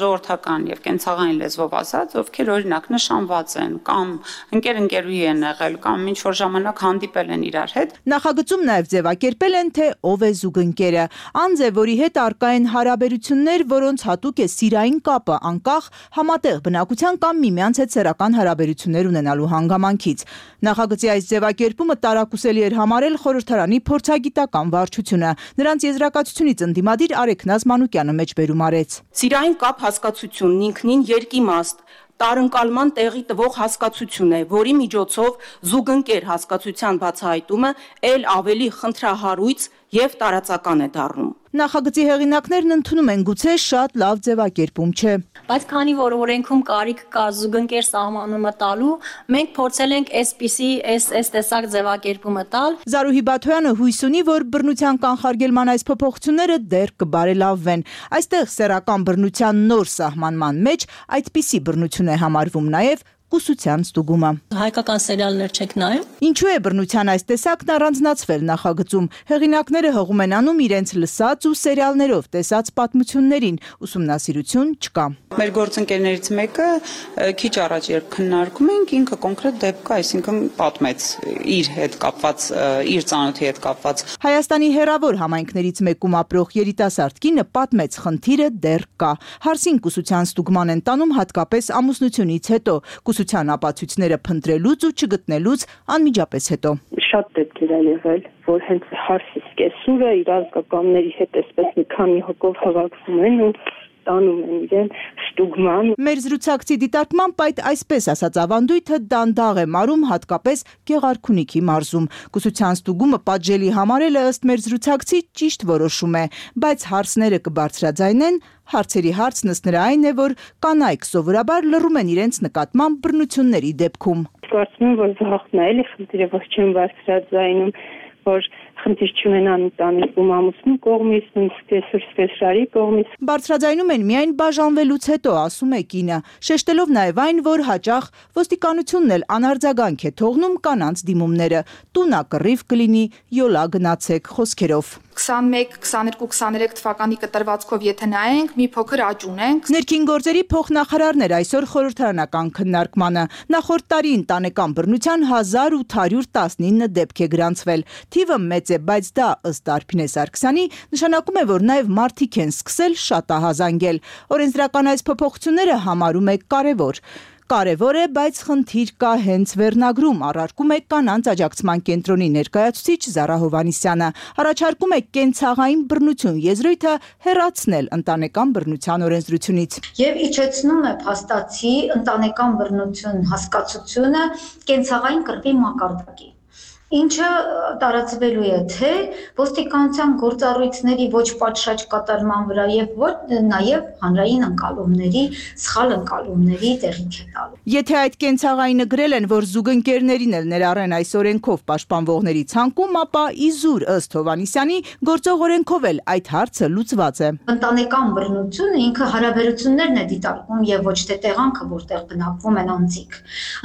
ժողովրդական եւ կենցաղային լեզվով ասած, ովքեր օրինակ նշանված են կամ ընկեր-ընկերուհի են եղել կամ ինչ որ ժամանակ հանդիպել են իրար հետ։ Նախագծում նաև ձևակերպել են, թե ով է զուգընկերը։ Անձ է, որի հետ արկա են հարաբերություններ, որոնց հատուկ է սիրային կապը, անկախ համատեղ բնակության կամ միմյանց հետ սեռական հարաբերություններ ունենալու հանգամանքից։ Նախագծի այս ձևակերպումը տարակուսելի էր համարել խորհրդարանի փորձագիտական վարչությունը։ Նրանց եզրակացությունից ընդդիմադիր Արեքնազ Մանուկյանը մեջբերում արեց։ Սիրային կապ հասկացությունն ինքնին երկիմաստ տարընկալման տեղի տվող հասկացություն է, որի միջոցով զուգընկեր հասկացության բացահայտումը ել ավելի խնդրահարույց եւ տարածական է դառնում։ Նախագծի հեղինակներն ընդունում են գուցե շատ լավ ձևակերպում չէ։ Բայց քանի որ օրենքում կարիք կա զուգընկեր սահմանումը տալու, մենք փորձել ենք այսպիսի այս այս տեսակ ձևակերպումը տալ։ Զարուհի Բաթոյանը հույս ունի, որ բռնության կանխարգելման այս փոփոխությունները դեռ կբարելավվեն։ Այստեղ սեռական բռնության նոր սահմանման մեջ այդպիսի բռնություն է համարվում նաև կուսության ստուգումը։ Հայկական սերիալներ չեք նայում։ Ինչու է բռնության այս տեսակն առանձնացվել նախագծում։ Հեղինակները հողում են անում իրենց լսած ու սերիալներով տեսած պատմություններին, ուսումնասիրություն չկա։ Մեր գործընկերներից մեկը քիչ առաջ երբ քննարկում ենք, ինքը կոնկրետ դեպք է, այսինքն պատմեց իր հետ կապված, իր ծանոթի հետ կապված։ Հայաստանի հերավոր համայնքներից մեկում ապրող երիտասարդ կինը պատմեց խնդիրը դեռ կա։ Հարսին կուսության ստուգման են տանում հատկապես ամուսնությունից հետո։ Կուսության ապացույցները փնտրելուց ու չգտնելուց անմիջապես հետո։ Շատ դեպքեր է եղել, որ հենց հարսի սկեսուրը իր ազգականների հետ այսպես մի քանի հոգով հավաքվում են ու տանում են իրեն ստուգման։ Մեր զրուցակցի դիտարկմամբ այդ այսպես ասած ավանդույթը դանդաղ է մարում հատկապես Գեղարքունիքի մարզում։ Կուսության ստուգումը պատժելի համարելը ըստ մեր զրուցակցի ճիշտ որոշում է, բայց հարցները կբարձրաձայնեն Հարցերի հարցն ըստ նրա այն է, որ կանայք սովորաբար լռում են իրենց նկատմամբ բռնությունների դեպքում։ Կարծում եմ, որ վախն է, էլի խնդիրը ոչ չեն բարձրաձայնում, որ խնդիր չունենան ընտանիքում ամուսնու կողմից, նույնիսկ այսօր սպեսրարի կողմից։ Բարձրաձայնում են միայն բաժանվելուց հետո, ասում է կինը, շեշտելով նաև այն, որ հաճախ ոստիկանությունն էլ անարձագանք է թողնում կանանց դիմումները։ Տունա կռիվ կլինի, յոլա գնացեք խոսքերով։ 21, 22, 23 թվականի կտրվածքով եթե նայենք, մի փոքր աճ ունենք։ Ներքին գործերի փոխնախարարն էր այսօր խորհրդարանական քննարկմանը։ Նախորդ տարի ընտանեկան բռնության 1819 դեպք է գրանցվել։ Թիվը մեծ է, բայց դա ըստ Արփինե Սարգսյանի նշանակում է, որ նաև մարդիկ են սկսել շատահազանգել։ Օրենսդրական այս փոփոխությունները համարում է կարևոր կարևոր է, բայց խնդիր կա հենց վերնագրում, առարկում է կանանց աջակցման կենտրոնի ներկայացուցիչ Զարա Հովանիսյանը։ Առաջարկում է կենցաղային բռնություն եզրույթը հերացնել ընտանեկան բռնության օրենսդրությունից։ Եվ իջեցնում է փաստացի ընտանեկան բռնություն հասկացությունը կենցաղային կռվի մակարդակի ինչը տարածվելու է թե ոստիկանության գործառույթների ոչ պատշաճ կատարման վրա եւ ոչ նաեւ հանրային ընկալումների, սխալ ընկալումների տեղիք է տալու։ Եթե այդ կենցաղայինը գրել են, որ զուգընկերներին էլ ներառեն այս օրենքով պաշտպանվողների ցանկում, ապա իզուր ըստ Հովանիսյանի գործող օրենքով էլ այդ հարցը լուծված է։ Ընտանեկան բռնությունը ինքը հարաբերություններն է դիտարկում եւ ոչ թե տեղանքը, որտեղ բնակվում են անձիկ։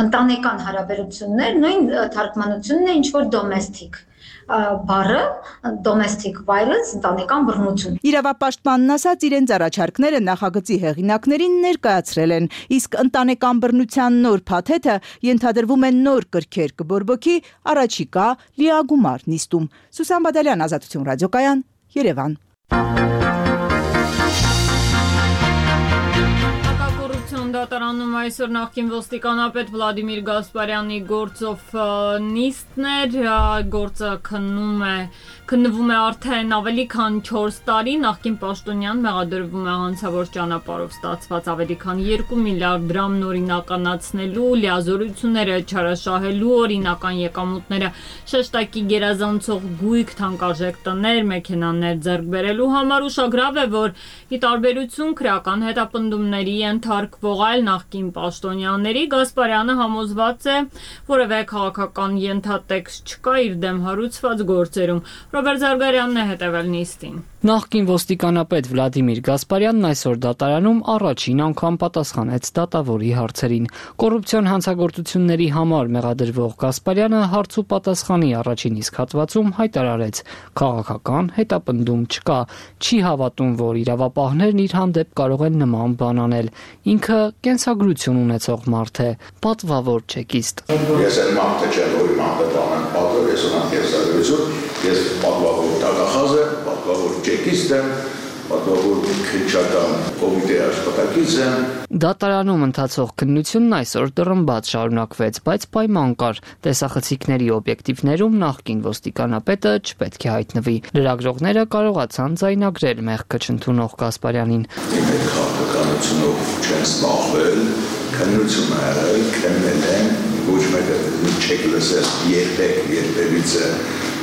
Ընտանեկան հարաբերություններ նույն թարգմանությունն է, ինչ որ domestic բառը domestic violence ընտանեկան բռնություն։ Իրավապաշտպանն ասաց իրենց առաջարկները նախագծի հեղինակներին ներկայացրել են, իսկ ընտանեկան բռնության նոր փաթեթը ենթադրվում է նոր կրքեր կբորբոքի առաջիկա լիագումար նիստում։ Սուսան Բադալյան, Ազատություն ռադիոկայան, Երևան։ դատարանում այսօր նախկին ոստիկանապետ Վլադիմիր Գասպարյանի գործով նիստներ, գործը քննում է քննվում է արդեն ավելի քան 4 տարի նախկին պաշտոնյան մեղադրվում է հանցավոր ճանապարհով ստացված ավելի քան 2 միլիարդ դրամ նորինականացնելու, լիազորությունները չարաշահելու, օրինական եկամուտները շեշտակի գերազանցող գույք թանկարժեք տներ, մեքենաներ ձեռք բերելու համար ուշագրավ է, որ ի տարբերություն քրական հետապնդումների ենթարկվող այլ նախկին պաշտոնյաների Գասպարյանը համոզված է, որևէ քաղաքական ենթատեքստ չկա իր դեմ հարուցված գործերում Ռոբերտ Զարգարյանն է հետևել նիստին։ Նախկին ոստիկանապետ Վլադիմիր Գասպարյանն այսօր դատարանում առաջին անգամ պատասխանեց դատավորի հարցերին։ Կոռուպցիոն հանցագործությունների համար մեղադրվող Գասպարյանը հարց ու պատասխանի առաջին իսկ հատվածում հայտարարեց. քաղաքական հետապնդում չկա, չի հավատում, որ իրավապահներն իր հանդեպ կարող են նման բան անել։ Ինքը կենսագրություն ունեցող մարդ է, պատվավոր չեկիստ։ Ես այն մարդը չեմ, որ իմ հանդեպ անեմ պատվոր, ես ունեմ կենսագրություն, ես պատվավոր տակախազ եմ, պատվավոր ճեկիստ եմ, պատվավոր քրիչական կոմիտեի աշխատակից եմ։ Դատարանում ընթացող քննությունն այսօր դռնբաց շարունակվեց, բայց պայման կար. տեսախցիկների օբյեկտիվներում նախկին ոստիկանապետը չպետք է հայտնվի։ Լրագրողները կարողացան ձայնագրել մեղքը չընդունող Գասպարյանին։ Իմ քաղաքականությունով չեն զբաղվել, քննություն արել, քննել են, ոչ մեկը չեք լսել երբեք, երբևիցե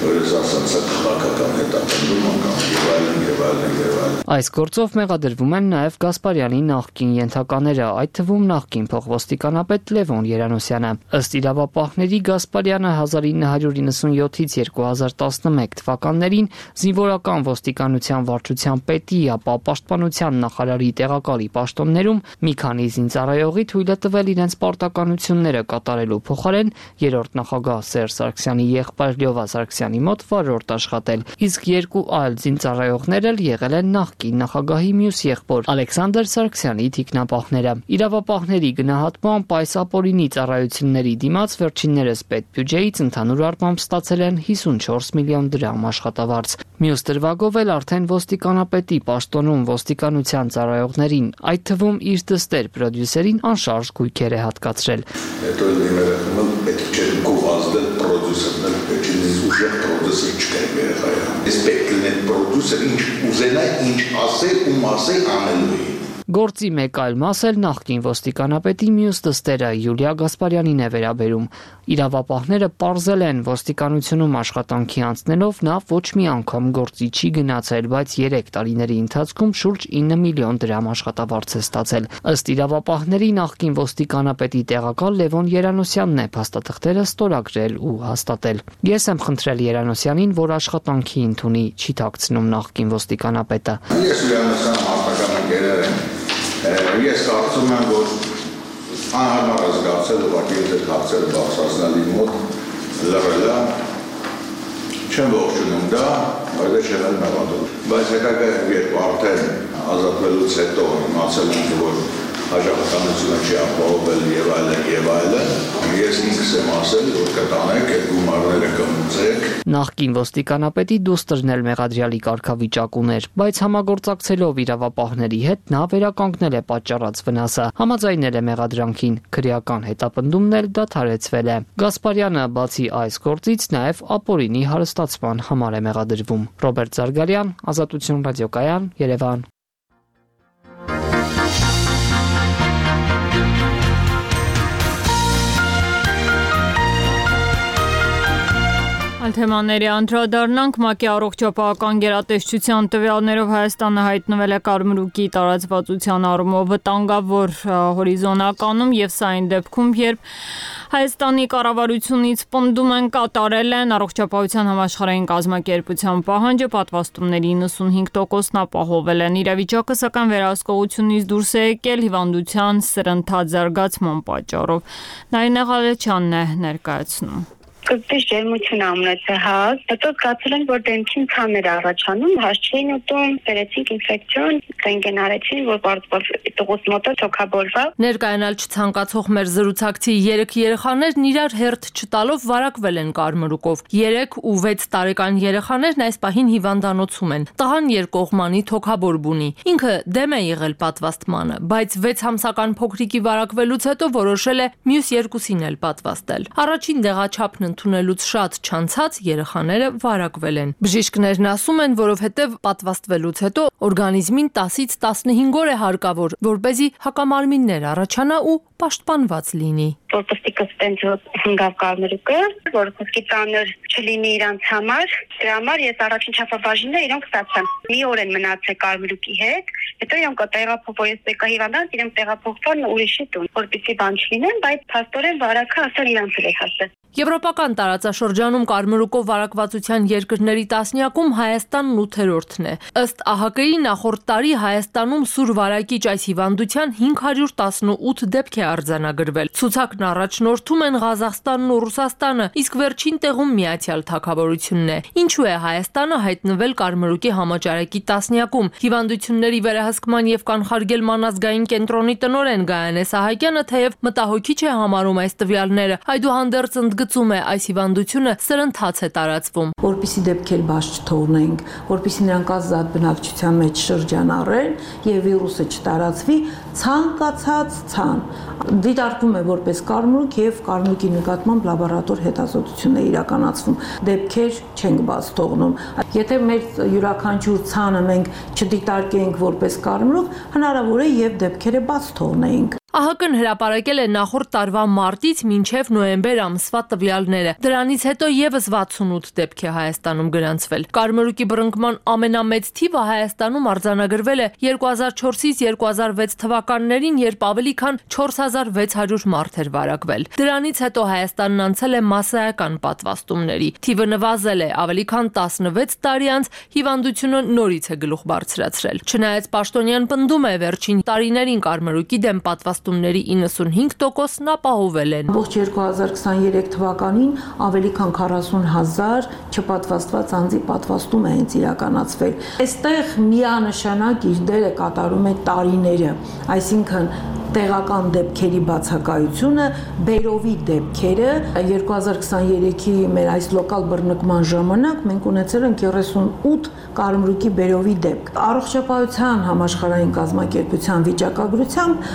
որ ես ասած քաղաքական հետապնդում անգամ եւ այլն եւ այլն եւ այլն։ Այս գործով մեղադրվում են նաեւ Գասպարյանի նախկին ենթակաները, այդ թվում նախկին փոխոստիկանապետ Լևոն Երանոսյանը։ Ըստ իրավապահների Գասպարյանը 1997-ից 2011 թվականներին զինվորական ոստիկանության վարչության պետի, ապա պաշտպանության նախարարի տեղակալի պաշտոններում մի քանի զինծառայողի թույլ է տվել իրենց պարտականությունները կատարելու փոխարեն երրորդ նախագահ Սերժ Սարգսյանի եղբայր Լյովա Սարգսյանի մոտ վարորդ աշխատել, իսկ երկու այլ զինծառայողներ էլ եղել են նախկին նախագահի մյուս եղբոր Ալեքսանդր Սարգսյանի թիկնապահները։ Իրավապահների գնահատմամբ այս ապօրինի ծառայությունների դիմաց վերջիններս պետբյուջեից ընդհանուր առմամբ ստացել են 54 միլիոն դրամ աշխատավարձ։ Մյուս դրվագով էլ արդեն ոստիկանապետի պաշտոնում ոստիկանության ծառայողներին, այդ թվում իր դստեր պրոդյուսերին անշարժ գույքեր է հատկացրել։ Հետո իմերը պետք չէ գովազդել պրոդյուսերներ, պետք է ուժեղ պրոդյուսեր չկա երեխայա։ Ես պետք է լինել պրոդյուսեր, ինչ ուզենա, ինչ ասել ու մասել անելու է Գործի մեկ այլ մաս էլ նախկին ոստիկանապետի մյուս դստերը Յուլիա Գասպարյանին է վերաբերում։ Իրավապահները ողջել են ոստիկանությունում աշխատանքի անցնելով նա ոչ մի անգամ գործի չի գնացել, բայց 3 տարիների ընթացքում շուրջ 9 միլիոն դրամ աշխատավարձ է ստացել։ Ըստ իրավապահների նախկին ոստիկանապետի տեղակալ Լևոն Երանոսյանն է փաստաթղթերը ստորագրել ու հաստատել։ Ես եմ խնդրել Երանոսյանին, որ աշխատանքի ընդունի, չի ཐակցնում նախկին ոստիկանապետը։ Ես Երանոսյան հարտական ընկերներ եմ։ Ես կարծում եմ, որ անհարմար զգացել ուղղակի այդ հարցերը բարձրացնալի մոտ լրելա չեմ ողջունում դա, բայց չեմ նավատում։ Բայց հետագա երբ արդեն ազատվելուց հետո իմացել եմ, որ հաջողականությունը չի ապահովել եւ այլն եւ այլն ես ինքս եմ ասել որ կտանեք այդ գումարները կմուծեք նախկին ոստիկանապետի դուստրն էլ մեղադրյալի կարգավիճակ ուներ բայց համագործակցելով իրավապահների հետ նա վերականգնել է պատճառած վնասը համաձայնել է մեղադրանքին քրեական հետապնդումն էլ դադարեցվել է Գասպարյանը բացի այս գործից նաև ապօրինի հարստացման համար է մեղադրվում Ռոբերտ Զարգարյան Ազատություն ռադիոկայան Երևան Այլ թեմաների անդրադառնանք ՄԱԿ-ի առողջապահական գերատեսչության տվյալներով Հայաստանը հայտնվել է կարմրուկի տարածվածության առումով վտանգավոր հորիզոնականում եւ սա այն դեպքում, երբ Հայաստանի կառավարությունից պնդում են կատարել են առողջապահության համաշխարհային կազմակերպության պահանջը պատվաստումների 95%-ն ապահովել են։ Իրավիճակը սակայն վերահսկողությունից դուրս է եկել հիվանդության սրընթաց զարգացման պատճառով։ Նայինե Ղալեչյանն է ներկայացնում սկզբից ջերմություն ամնեցը հա, հետո զգացել են, որ դեմքին ցաներ առաջանում, հաշ չէին ուտում, բերեցինք ինֆեկցիոն, ռենտգեն արեցին, որ բարձր տղուս մոտը թոքաբոլվա։ Ներկայանալ չցանկացող մեր զրուցակցի 3 երեխաներն իրար հերթ չտալով վարակվել են կարմրուկով։ 3 ու 6 տարեկան երեխաներն այս պահին հիվանդանոցում են։ Տղան երկկողմանի թոքաբորբ ունի։ Ինքը դեմ է եղել պատվաստմանը, բայց 6 ամսական փոքրիկի վարակվելուց հետո որոշել է մյուս երկուսին էլ պատվաստել։ Առաջին դեղաչափն ընդունելուց շատ չանցած երեխաները վարակվել են։ Բժիշկներն ասում են, որովհետև պատվաստվելուց հետո օրգանիզմին 10-ից 15 օր է հարկավոր, որ เป զի հակամարմիններ առաջանա ու պաշտպանված լինի որպեսզի կստեն հնգավ կարմրուկը, որպեսզի ծանր չլինի իրանց համար։ Դրա համար ես առաջին չափաբաժինը իրենք ստացան։ Մի օր են մնացել կարմրուկի հետ, հետո իրենք տեղափոխվող ես եկա հիվանդանց, իրենք տեղափոխվան ուրիշի տուն, որպեսզի բան չլինեն, բայց փաստորեն վարակը ասել իրանց էր հասել։ Եվրոպական տարածաշրջանում կարմրուկով վարակվածության երկրների տասնյակում Հայաստանն 8-րդն է։ Ըստ ԱՀԿ-ի նախորդ տարի Հայաստանում սուր վարակիչ այս հիվանդության 518 դեպք է արձանագրվել։ Ցուցակն առաջնորդում են Ղազախստանն ու Ռուսաստանը, իսկ վերջին տեղում Միացյալ Թագավորությունն է։ Ինչու է Հայաստանը հայտնվել կարմրուկի համաճարակի տասնյակում։ Հիվանդությունների վերահսկման եւ կանխարգելման ազգային կենտրոնի տնօրեն Գայանե Սահակյանը թեև մտահոգիչ է համարում այս տվյալները, այդուհանդերձ ընդգծում է այս հիվանդությունը սրընթաց է տարածվում։ Որպիսի դեպքեր բաց չթողնենք, որպիսի նրանք ազատ բնակչության մեջ շրջանառեն եւ վիրուսը չտարածվի, ցանկացած ցան դիտարկվում է որպես կարմրուկ եւ կարմրուկի նկատմամբ լաբորատոր հետազոտություն է իրականացվում։ Դեպքեր չենք բաց թողնում։ Եթե մեր յուրաքանչյուր ցանը մենք չդիտարկենք որպես կարմրուկ, հնարավոր է եւ դեպքերը բաց թողնենք։ ԱՀԿ-ն հրապարակել է նախորդ տարվա մարտից մինչև նոյեմբեր ամսվա տվյալները։ Դրանից հետո եւս 68 դեպք է Հայաստանում գրանցվել։ Կարմրուկի բռնկման ամենամեծ թիվը Հայաստանում արձանագրվել է 2004-ից 2006 թվականներին, երբ ավելի քան 4600 մարդ էր վարակվել։ Դրանից հետո Հայաստանն անցել է massայական պատվաստումների։ Թիվը նվազել է ավելի քան 16 տարի անց հիվանդությունը նորից է գլուխ բարձրացրել։ Չնայած Պաշտոնյան պնդում է վերջին տարիներին կարմրուկի դեմ պատվաստում նպաստումների 95%-ն ապահովել են։ Ողջ 2023 թվականին ավելի քան 40000 չպատվաստված անձի պատվաստում է հենց իրականացվել։ Այստեղ միանշանակ իր դերը կատարում է տարիները, այսինքն տեղական դեպքերի բացակայությունը, Բերովի դեպքերը 2023-ի մեր այս լոկալ բռնկման ժամանակ մենք ունեցել ենք 38 կարմրուկի Բերովի դեպք։ Առողջապահության համաշխարհային կազմակերպության վիճակագրությամբ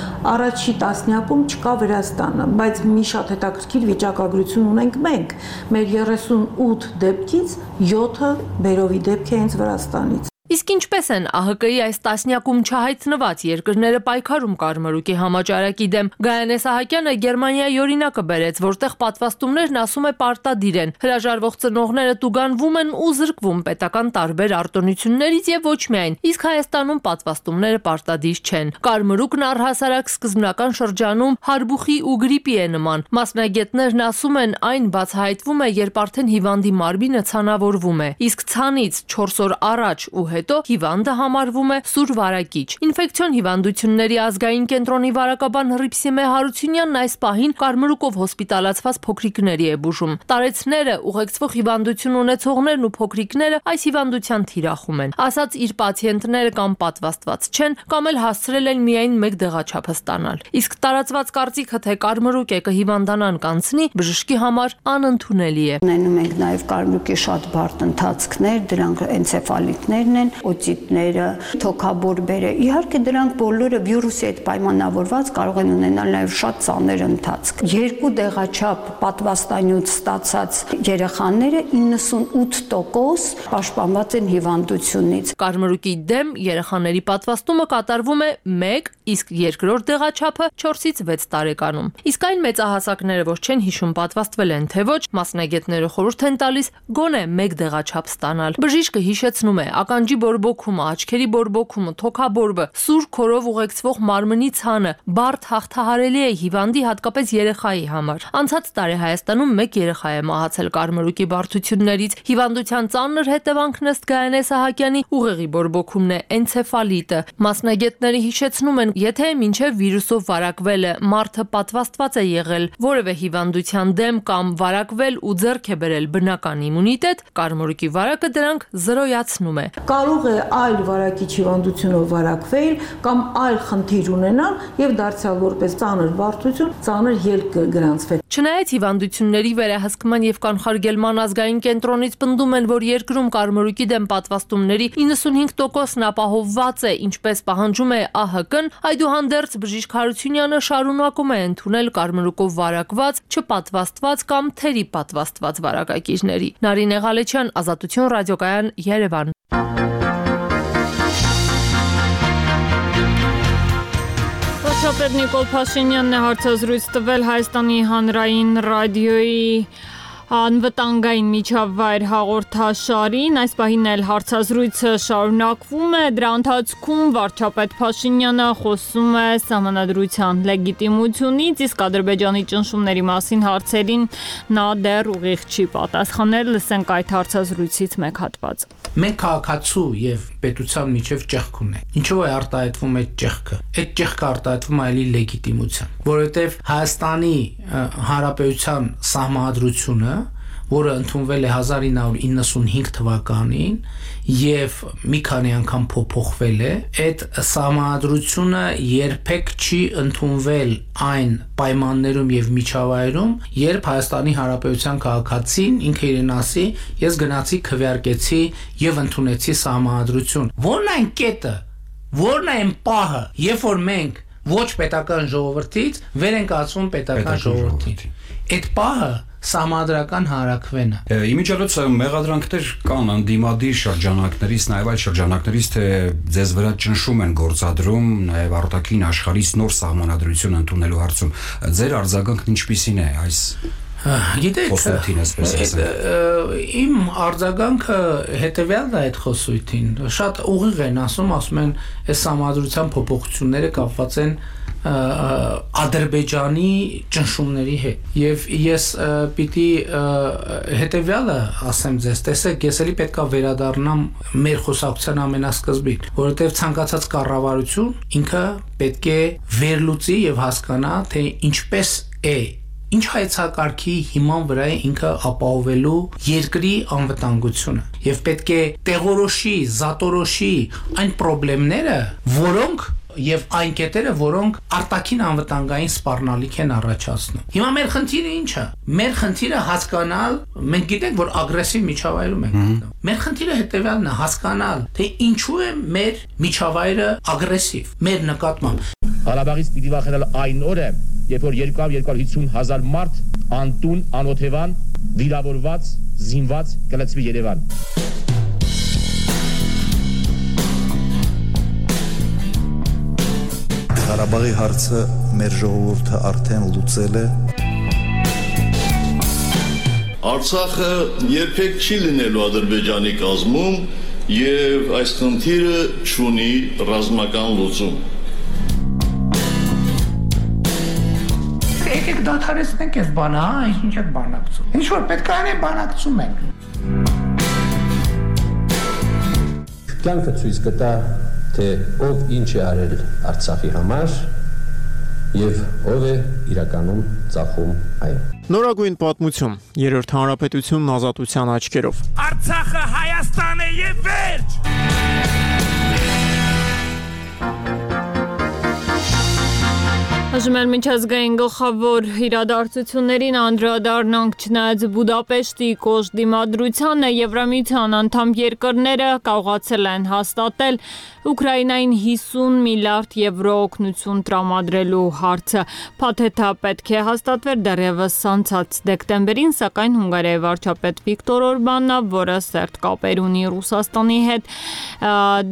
առաջի տասնյակում չկա Վրաստանը, բայց մի շատ հետաքրքիր վիճակագրություն ունենք մենք։ Մեր 38 դեպքից 7-ը Բերովի դեպք է հենց Վրաստանից։ Իսկ ինչպես են ԱՀԿ-ի այս տասնյակում չհայտնված երկրները պայքարում կարմրուկի համաճարակի դեմ։ Գայանե Սահակյանը Գերմանիայի օրինակը բերեց, որտեղ պատվաստումներն ասում է պարտադիր են։ Հրաժարվող ծնողները տուգանվում են ու զրկվում պետական տարբեր արտոնություններից եւ ոչ միայն։ Իսկ Հայաստանում պատվաստումները պարտադիր չեն։ Կարմրուկն առհասարակ սկզբնական շրջանում հարբուխի ու գրիպի է նման։ Մասնագետներն ասում են, այն բացահայտվում է, երբ արդեն հիվանդի մարմինը ցանավորվում է, իսկ ցանից 4 օր առաջ ու հետո հիվանդը համարվում է սուր վարակիչ։ Ինֆեկցիոն հիվանդությունների ազգային կենտրոնի վարակաբան Հռիփսիմե Հարությունյանն այս պահին կարմրուկով հոսպիտալացված փոքրիկների է բուժում։ Տարեցները, ուղեկցվող հիվանդություն ունեցողներն ու փոքրիկները այս հիվանդության թիրախում են։ Ասած իր պացիենտները կամ պատվաստված չեն, կամ էլ հասցրել են միայն մեկ դեղաչափ ստանալ։ Իսկ տարածված կարծիքը թե կարմրուկ է կհիվանդանան կանցնի, բժշկի համար անընդունելի է։ Ունենում ենք նաև կարմրուկի շատ բարդ ընթացքներ, դրանք էնցեֆալիտներն են, օտիտները, թոքաբորբերը։ Իհարկե դրանք բոլորը վիրուսի հետ պայմանավորված կարող են ունենալ նաև շատ ծանր ընթացք։ Երկու դեղաչափ պատվաստանյութ ստացած երեխաները 98% պաշտպանված են հիվանդությունից։ Կարմրուկի դեմ երեխաների պատվաստումը կատարվում է 1, իսկ երկրորդ դեղաչափը 4-ից 6 տարեկանում։ Իսկ այն մեծահասակները, որ չեն հիշում պատվաստվել են թե ոչ, մասնագետները խորհուրդ են տալիս գոնե 1 դեղաչափ ստանալ։ Բժիշկը հիշեցնում է, ականջի բորբոքումը, աչքերի բորբոքումը, թոքաբորբը, սուր քորով ուղեկցվող մարմնի ցանը բարդ հաղթահարելի է հիվանդի հատկապես երեխայի համար։ Անցած տարի Հայաստանում 1 երեխա է մահացել կարմրուկի բարդություններից։ Հիվանդության ծանր հետևանքն ըստ Գայանե Սահակյանի ուղեղի բորբոքումն է, էնցեֆալիտը։ Մասնագետները հիշեցնում են, եթե մինչև վիրուսով վարակվելը մարդը պատվաստված է եղել որևէ հիվանդության դեմ կամ վարակվել ու ձեռք է բերել բնական իմունիտետ, կարմրուկի վարակը դրանք զրոյացնում է։ Կարող է այլ վարակիչ հիվանդությունով վարակվել կամ այլ խնդիր ունենալ եւ դարձյալ որպես ծանր բարդություն, ծանր ելք գրանցվել։ Չնայած հիվանդությունների վերահսկման եւ կանխարգելման ազգային կենտրոնից պնդում են, որ երկրում կարմրուկի դեմ պատվաստումների 95%-ն ապահովված է, ինչպես պահանջում է ԱՀԿ-ն, այդուհանդերձ բժիշկ Հարությունյանը շարունակում է ընդունել կարմրուկով վարակված, չպատվաստված կամ թերի պատվաստված վարակակիրների։ Նարինե Ղալեչյան, Ազատություն ռադիոկայան, Երևան։ Վարչապետ Նիկոլ Փաշինյանն է հարցազրույց տվել Հայաստանի հանրային ռադիոյի անվտանգային միջավայր հաղորդաշարին այս պահին էլ հարցազրույցը շարունակվում է դրա ընթացքում վարչապետ Փաշինյանը խոսում է համանadrության լեգիտիմությունից իսկ Ադրբեջանի ճնշումների մասին հարցերին նա դեռ ուղիղ չի պատասխանել լսենք այդ հարցազրույցից մեկ հատված Մենք քաղաքացու եւ պետության միջև ճեղք ունենք։ Ինչու է արտահայտվում այդ ճեղքը։ Այդ ճեղքը արտահայտվում է ելի լեգիտիմությամբ, որովհետեւ Հայաստանի Հանրապետության սահմանադրությունը որը ընդունվել է 1995 թվականին եւ մի քանի անգամ փոփոխվել է, այդ սահմանադրությունը երբեք չի ընդունվել այն պայմաններում եւ միջավայրում, երբ Հայաստանի Հանրապետության քաղաքացին ինքը իրեն ասի, ես գնացի քվեարկեցի եւ ընդունեցի սահմանադրություն։ Որն այն կետը, որն այն պահը, երբ որ մենք ոչ պետական ժողովրդից վեր ենք ածվում պետական ժողովրդին։ Այդ պահը սահմանադրական հարակվեն է։ Իմիջիալոց մեղադրանքներ կան անդիմադիր շրջանակներից, նաև այլ շրջանակներից, թե ձեզ վրա ճնշում են գործադրում, նաև արտաքին աշխարհից նոր սահմանադրություն ընդունելու հարցում։ Ձեր արձագանքն ինչպիսին է այս Գիտեք, իմ արձագանքը հետեւյալն է այդ խոսույթին։ Շատ ուղիղ են ասում, ասում են, այս համադրության փոփոխությունները կապված են Ադրբեջանի ճնշումների հետ։ Եվ ես պիտի հետեւյալը ասեմ ձեզ, տեսեք, ես էլի պետքա վերադառնամ մեր խոսակցության ամենասկզբին, որովհետև ցանկացած կառավարություն ինքը պետք է վերլուծի եւ հասկանա, թե ինչպես է ինչ հայցակարգի հիման վրա է ինքը ապահովելու երկրի անվտանգությունը եւ պետք է տեղորոշի, զատորոշի այն խնդիրները, որոնք եւ այն կետերը, որոնք արտաքին անվտանգային սպառնալիք են առաջացնում։ Հիմա մեր խնդիրը ի՞նչ է։ Մեր խնդիրը հասկանալ, մենք գիտենք, որ ագրեսիվ միջավայրում ենք գտնվում։ Մեր խնդիրը հետեւյալն է՝ հասկանալ, թե ինչու է մեր միջավայրը ագրեսիվ մեր նկատմամբ։ Ղարաբաղից պիտի վախենալ այն օրը, երբ որ 200-250 հազար մարդ անտուն, անօթևան, վիրավորված, զինված կլցվի Երևան։ Ղարաբաղի հարցը մեր ժողովուրդը արդեն լուծել է։ Արցախը երբեք չի լինելու Ադրբեջանի կազմում եւ այս խնդիրը ճունի ռազմական լուծում։ Եկեք դադարեցնենք այս բանը, հա, ինչ եք բանակցում։ Ինչ որ պետք է անեն բանակցում ենք։ Կյանքը ցույց կտա, թե ով ինչ է արել Արցախի համար եւ ով է իրականում ծախում այն։ Նորագույն պատմություն։ Երրորդ հանրապետությունն ազատության աչքերով։ Արցախը Հայաստան է եւ վերջ։ Այժմ էլ միջազգային գլխավոր իրադարձություններին անդրադառնանք չնայած Բուդապեշտի կոշտ դիմադրությանը Եվրամիության անդամ երկրները կարողացել են հաստատել Ուկրաինային 50 միլիարդ եվրո օգնություն տրամադրելու հարցը։ Փաթեթը պետք է հաստատվեր դեռևս անցած դեկտեմբերին, սակայն Հունգարիայի վարչապետ Վիկտոր Օրբանն, որը սերտ կապեր ունի Ռուսաստանի հետ,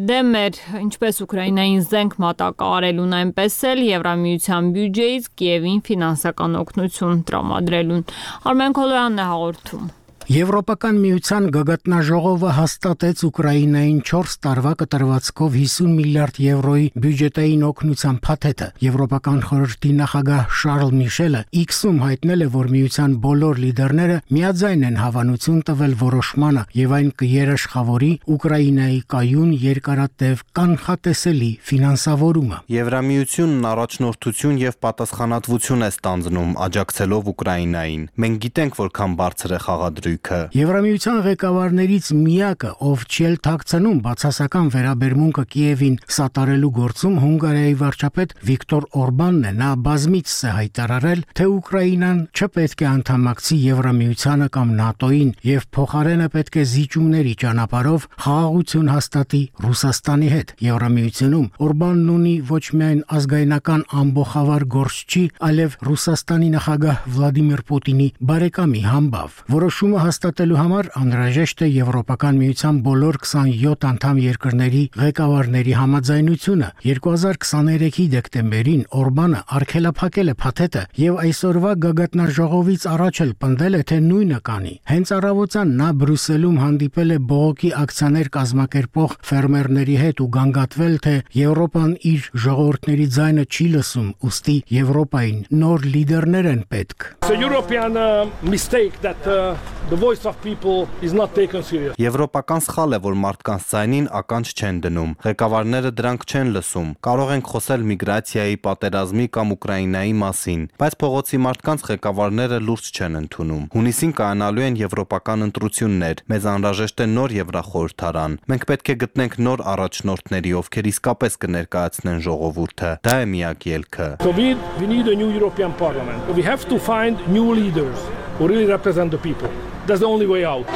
դեմ էր ինչպես Ուկրաինային զենք մատակարարելուն, այնպես էլ Եվրամիության բյուջեից Կիևին ֆինանսական օգնություն տրամադրելուն։ Արմեն Քոլոյանն է հաղորդում։ Եվրոպական միության գագաթնաժողովը հաստատեց Ուկրաինային 4 տարվա կտրվածքով 50 միլիարդ եվրոյի բյուջետային օգնության փաթեթը։ Եվրոպական խորհրդի նախագահ Շարլ Միշելը X-ում հայտնել է, որ միության բոլոր լիդերները միաձայն են հավանություն տվել որոշմանը եւ այն կերաշխավորի Ուկրաինայի կայուն երկարատև կանխատեսելի ֆինանսավորումը։ Եվրամիությունն առաջնորդություն եւ պատասխանատվություն է ստանձնում աջակցելով Ուկրաինային։ Մենք գիտենք, որքան բարձր է խաղադրույք զույգը։ Եվրամիության ղեկավարներից միակը, ով չել թաքցնում բացասական վերաբերմունքը Կիևին սատարելու գործում Հունգարիայի վարչապետ Վիկտոր Օրբանն է, նա բազմից է հայտարարել, թե Ուկրաինան չպետք է անդամակցի Եվրամիությանը կամ ՆԱՏՕ-ին եւ փոխարենը պետք է զիջումների ճանապարհով խաղաղություն հաստատի Ռուսաստանի հետ։ Եվրամիությունում Օրբանն ունի ոչ միայն ազգայնական ամբողջավար գործ չի, այլև Ռուսաստանի նախագահ Վլադիմիր Պուտինի բարեկամի համբավ։ Որոշումը հաստատելու համար անհրաժեշտ է Եվրոպական միության բոլոր 27 անդամ երկրների ղեկավարների համաձայնությունը։ 2023-ի դեկտեմբերին Օրբանը արգելափակել է փաթեթը եւ այսօրվա գագաթնաժողովից առաջ էլ պնդել է, թե նույնը կանի։ Հենց առավոտյան նա Բրյուսելում հանդիպել է բողոքի ակցիաներ կազմակերպող ֆերմերների հետ ու գանգատվել, թե Եվրոպան իր ժողովուրդների ձայնը չի լսում, ուստի Եվրոպային նոր լիդերներ են պետք։ It's a European uh, mistake that uh, the voice of people is not taken serious. Եվրոպական սխալ է, որ մարդկանց ցայնին ականջ չեն դնում։ Ղեկավարները դրանք չեն լսում։ Կարող ենք խոսել միգրացիայի, պատերազմի կամ Ուկրաինայի մասին, բայց փողոցի մարդկանց ղեկավարները լուրջ չեն ընդունում։ Հունիսին կայանալու են եվրոպական ընտրություններ։ Մեզ անհրաժեշտ է նոր Եվրախորհրդարան։ Մենք պետք է գտնենք նոր առաջնորդների, ովքեր իսկապես կներկայացնեն ժողովուրդը։ Դա է միակ ելքը։ So we, we need a new European Parliament. We have to find new leaders who really represent the people. That's the only way out.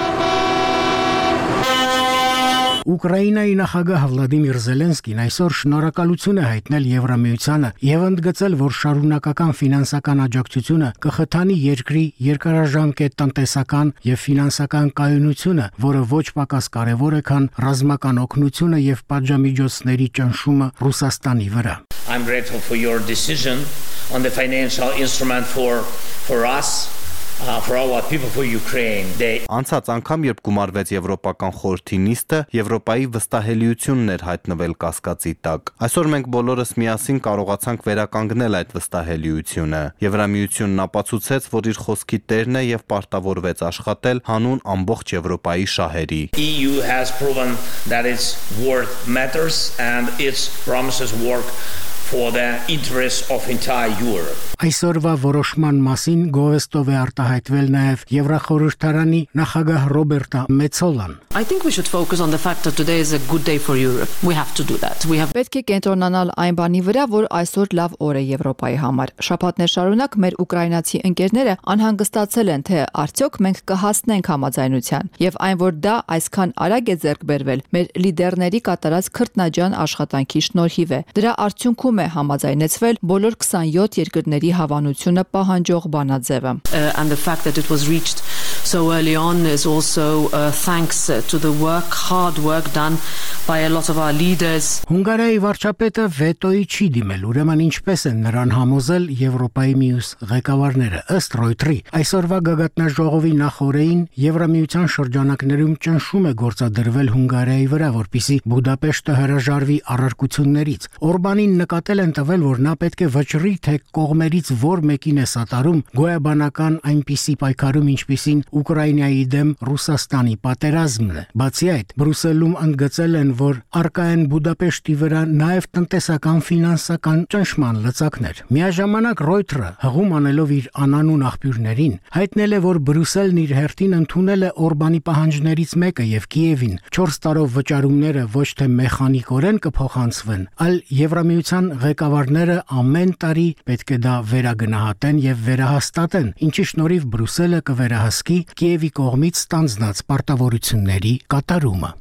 Ուկրաինայի նախագահ Վլադիմիր Զելենսկին այսօր շնորհակալություն է հայտնել Եվրամիությանը եւ ընդգծել, որ շարունակական ֆինանսական աջակցությունը կխթանի երկրի երկարաժամկետ տնտեսական եւ ֆինանսական կայունությունը, որը ոչ պակաս կարեւոր է, քան ռազմական օգնությունը եւ պատժամիջոցների ճնշումը Ռուսաստանի վրա։ I'm grateful for your decision on the financial instrument for for us for our people for Ukraine. They Անցած անգամ, երբ գումարվեց Եվրոպական խորհրդի նիստը, Եվրոպայի վստահելիությունն էր հայտնվել կասկածի տակ։ Այսօր մենք բոլորս միասին կարողացանք վերականգնել այդ վստահելիությունը։ Եվրամիությունն ապացուցեց, որ իր խոսքի տերն է եւ պարտավորվեց աշխատել հանուն ամբողջ Եվրոպայի շահերի։ EU has proven that its word matters and its promises work for the interest of entire Europe. Այսօրվա որոշման մասին գովեստով է արտահայտվել նաև Եվրախորհրդարանի նախագահ Ռոբերտա Մեցոլան։ I think we should focus on the fact that today is a good day for Europe. We have to do that. We have Պետք է կենտրոնանալ այն բանի վրա, որ այսօր լավ օր է Եվրոպայի համար։ Շաբաթներ շարունակ մեր ուկրաինացի ընկերները անհանգստացել են, թե արդյոք մենք կհասնենք համաձայնության, եւ այն որ դա այսքան արագ է ձեռք բերվել, մեր լիդերների կատարած քրտնաջան աշխատանքի շնորհիվ է։ Դրա արդյունքում է համաձայնեցվել բոլոր 27 երկրների հավանությունը պահանջող բանաձևը։ uh, so early on is also uh, thanks to the work, hard work done by a lot of our leaders. Հունգարիայի վարչապետը վետոյի չի դիմել, ուրեմն ինչպես են նրան համոզել Եվրոպայի միուս ղեկավարները ըստ Ռոյտրի։ Այսօրվա գագաթնաժողովի նախորդին Եվրամիության շրջանակներում ճնշում է գործադրվել Հունգարիայի վրա, որpիսի Բուդապեշտը հրաժարվի առարկություններից։ Օրբանին նկատել են տվել, որ նա պետք է վճռի, թե կողմերից որ մեկին է սատարում գոյաբանական այնպիսի պայքարում, ինչպիսին Ուկրաինայի դեմ Ռուսաստանի պատերազմն է։ Բացի այդ, Բրուսելում ընդգծել են, որ արկա են Բուդապեշտի վրա նաև տնտեսական ֆինանսական ճնշման լծակներ։ Միաժամանակ Reuters-ը հղում անելով իր անանուն աղբյուրներին հայտնել է, որ Բրուսելն իր հերթին ընդունել է Օրբանի պահանջներից մեկը եւ Կիևին 4 տարով վճարումները ոչ թե մեխանիկորեն կփոխանցվեն, այլ Եվրամիության ղեկավարները ամեն տարի պետք է դա վերագնահատեն եւ վերահաստատեն, ինչի շնորհիվ Բրուսելը կվերահսկի Կիևի կողմից ստանձնած պարտավորությունների կատարումը։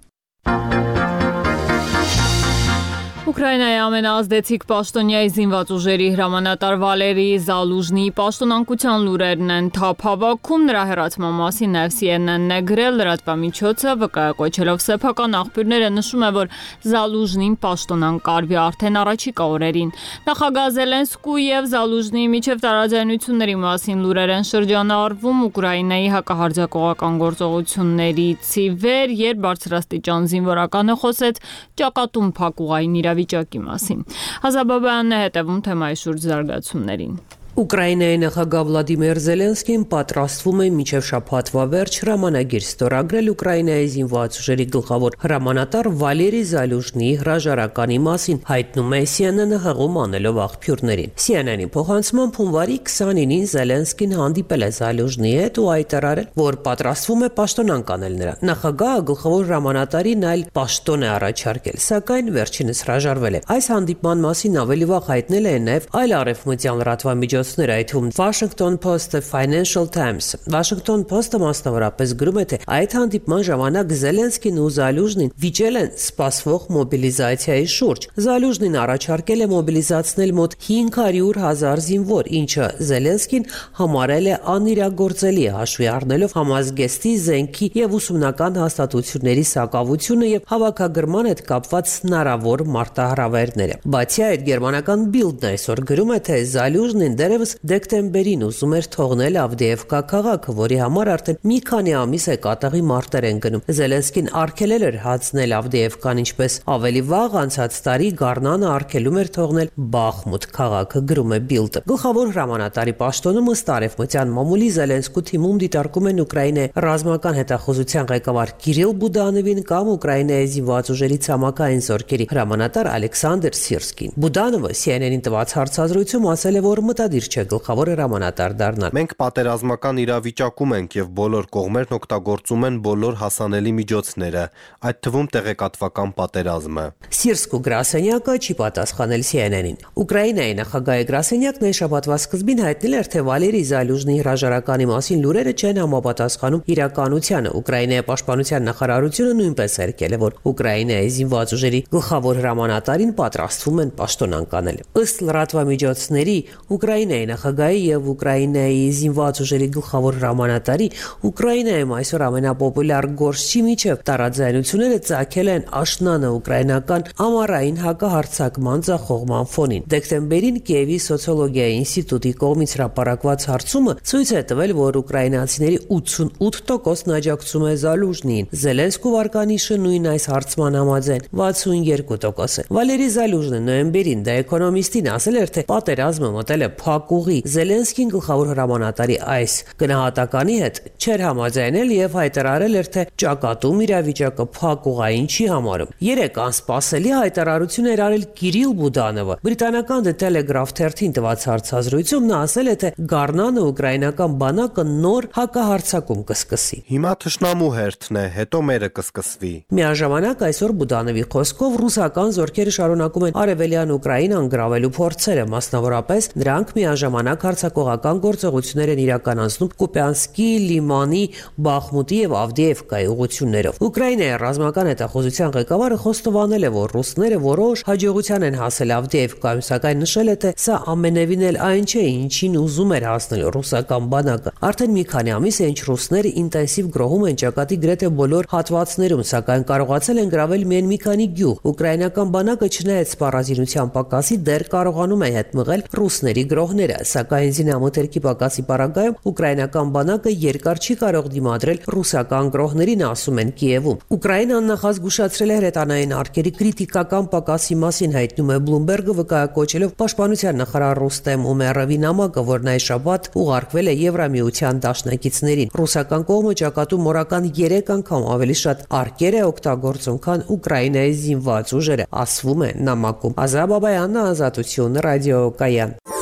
Ուկրաինայի ամենաազդեցիկ պաշտոնյայի զինված ուժերի հրամանատար Վալերի Զալուժնի պաշտոնանկության լուրերն են թափ հավաքում նրա հերացման մասին նաև CNN-ն է գրել լրատվամիջոցը վկայակոչելով սեփական աղբյուրները նշում է որ Զալուժնին պաշտոնան կարվի արդեն առաջիկա օրերին նախագահ Զելենսկու եւ Զալուժնի միջև տարաձայնությունների մասին լուրեր են շրջանառվում Ուկրաինայի հակահարձակողական գործողություններից ի վեր երբ բարձրաստիճան զինվորականը խոսեց ճակատում փակուղային իրավիճակի իրավիճակի մասին։ Հազաբաբյանն է հետևում թեմայի շուրջ զարգացումներին։ Ուկրաինայի նախագահ Վլադիմիր Զելենսկին պատրաստվում է միջև շաբաթվա վերջ հրամանագիր ստորագրել Ուկրաինայի զինված ուժերի գլխավոր հրամանատար Վալերի Զալյուժնի հրաժարականի մասին, հայտնում է CNN-ը հղում անելով աղբյուրներին։ CNN-ի փոխանցմամբ հունվարի 29-ին Զելենսկին հանդիպել է Զալյուժնի հետ ու հայտարարել, որ պատրաստվում է պաշտոնան կանել նրան։ Նախագահը գլխավոր հրամանատարին այլ պաշտոն է առաջարկել, սակայն վերջինս հրաժարվել է։ Այս հանդիպման մասին ավելի վաղ հայտնել է նաև այլ արևմտյան լրատվամիջոցներ միջոցներ, այդ թվում Washington Post-ը, Financial Times-ը։ Washington Post-ը մասնավորապես գրում է, թե այդ հանդիպման ժամանակ Զելենսկին ու Զալյուժնին վիճել են սպասվող մոբիլիզացիայի շուրջ։ Զալյուժնին առաջարկել է մոբիլիզացնել մոտ 500.000 զինվոր, ինչը Զելենսկին համարել է անիրագործելի հաշվի առնելով համազգեստի զենքի եւ ուսումնական հաստատությունների սակավությունը եւ հավաքագրման հետ կապված հնարավոր մարտահրավերները։ Բացի այդ, գերմանական Bild-ն այսօր գրում է, թե Զալյուժնին դեռ Դերևս դեկտեմբերին ուզում էր թողնել Ավդեևկա քաղաքը, որի համար արդեն մի քանի ամիս է կատաղի մարտեր են գնում։ Զելենսկին արկելել էր հացնել Ավդեևկան, ինչպես ավելի վաղ անցած տարի Գառնանը արկելում էր թողնել Բախմուտ քաղաքը, գրում է Bild-ը։ Գլխավոր հրամանատարի պաշտոնում ըստ արևմտյան մամուլի Զելենսկու թիմում դիտարկում են Ուկրաինայի ռազմական հետախուզության ղեկավար Կիրիլ Բուդանովին կամ Ուկրաինայի զինված ուժերի ցամաքային զորքերի հրամանատար Ալեքսանդր Սիրսկին։ Բուդանովը CNN-ին տված հարցազրույցում ասել է, որ մտադիր իր չէ գլխավոր հրամանատար դառնալ։ Մենք պատերազմական իրավիճակում ենք եւ բոլոր կողմերն օգտագործում են բոլոր հասանելի միջոցները, այդ թվում տեղեկատվական պատերազմը։ Սիրսկու գրասենյակը չի պատասխանել CNN-ին։ Ուկրաինայի նախագահի գրասենյակն այս շաբաթվա սկզբին հայտնել էր, թե Վալերի Զալյուժնի հրաժարականի մասին լուրերը չեն համապատասխանում իրականությանը։ Ուկրաինայի պաշտպանության նախարարությունը նույնպես երկել է, որ Ուկրաինայի զինված ուժերի գլխավոր հրամանատարին պատրաստվում են պաշտոնան կանել։ Ըստ լրատվամիջոցների Ուկրաինա Ուկրաինայի նախագահի եւ Ուկրաինայի զինված ուժերի գլխավոր հրամանատարի Ուկրաինայում այսօր ամենապոպուլյար գործչի միջև տարաձայնությունները ցակել են աշնանը ուկրաինական ամառային հակահարցակման ցախողման ֆոնին։ Դեկտեմբերին Կիևի սոցիոլոգիայի ինստիտուտի կողմից հրապարակված հարցումը ցույց է տվել, որ ուկրաինացիների 88%-ն աջակցում է Զալուժնին։ Զելենսկու վարկանիշը նույն այս հարցման համաձայն 62% է։ Վալերի Զալուժնը նոյեմբերին դա էկոնոմիստին ասել էր, թե պատերազմը մտել է փակ փակուղի Զելենսկին գլխավոր հրամանատարի այս գնահատականի հետ չէր համաձայնել եւ հայտարարել էր թե ճակատում իրավիճակը փակուղային չի համարում։ Երեք անսպասելի հայտարարություն էր արել Կիրիլ Բուդանովը։ Բրիտանական The Telegraph թերթին տված հարցազրույցում նա ասել է թե Գառնանը ուկրաինական բանակը նոր հակահարցակում կսկսի։ Հիմա թշնամու հերթն է, հետո մերը կսկսվի։ Միաժամանակ այսօր Բուդանովի խոսքով ռուսական զորքերը շարունակում են արևելյան Ուկրաինան գրավելու փորձերը, մասնավորապես նրանք մի միաժամանակ հարձակողական գործողություններ են իրականացնում Կուպյանսկի, Լիմանի, Բախմուտի եւ Ավդիևկայի ուղություններով։ Ուկրաինայի ռազմական հետախուզության ղեկավարը խոստովանել է, որ ռուսները որոշ հաջողության են հասել Ավդիևկայում, սակայն նշել է, թե սա ամենևին էլ այն չէ, ինչին ուզում էր հասնել ռուսական բանակը։ Արդեն մի քանի ամիս է, ինչ ռուսները ինտենսիվ գրոհում են ճակատի գրեթե բոլոր հատվածներում, սակայն կարողացել են գրավել միայն մի քանի գյուղ։ Ուկրաինական բանակը չնայած սպառազինության պակասի դեռ կարողանում է հետ մղել ռուսների գրոհները, սակայն զինամթերքի պակասի պարագայում ուկրաինական բանակը երկար չի կարող դիմադրել ռուսական գրոհներին, ասում են Կիևում։ Ուկրաինան նախազգուշացրել է հրետանային արկերի քրիտիկական պակասի մասին հայտնում է Bloomberg-ը վկայակոչելով պաշտպանության նախարար Ռուստեմ Ումերովի նամակը, որն այս շաբաթ ուղարկվել է Եվրամիության դաշնակիցներին։ Ռուսական կողմը ճակատում մորական 3 անգամ ավելի շատ արկեր է օգտագործում, քան Ուկրաինայի զինված ուժերը, ասվում է նամակում։ Ազաբաբայանն ազատություն ռադիոկայան։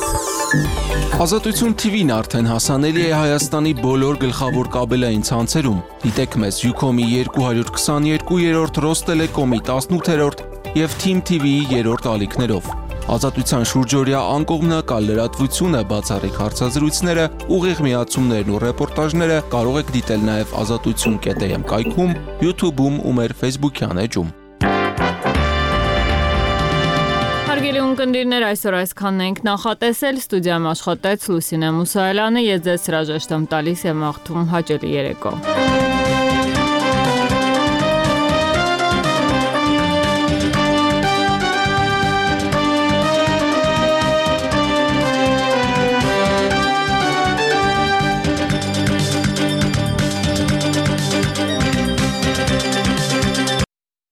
Ազատություն TV-ն արդեն հասանելի է Հայաստանի բոլոր գլխավոր կաբելային ցանցերում։ Դիտեք մեզ Ucom-ի 222-րդ, Rosttelecom-ի 18-րդ եւ Team TV-ի 3-րդ ալիքներով։ Ազատության շուրջօրյա անկողմնակալ լրատվությունը, բացառիկ հարցազրույցները, ուղիղ միացումներն ու ռեպորտաժները կարող եք դիտել նաև ազատություն.am կայքում, YouTube-ում ու մեր Facebook-յան էջում։ Հարգելի ունկնդիրներ, այսօր այսքանն ենք նախատեսել։ Ստուդիայում աշխատեց Լուսինե Մուսայելյանը, ես ձեզ հրաժեշտ եմ տալիս եւ մաղթում հաճելի երեկո։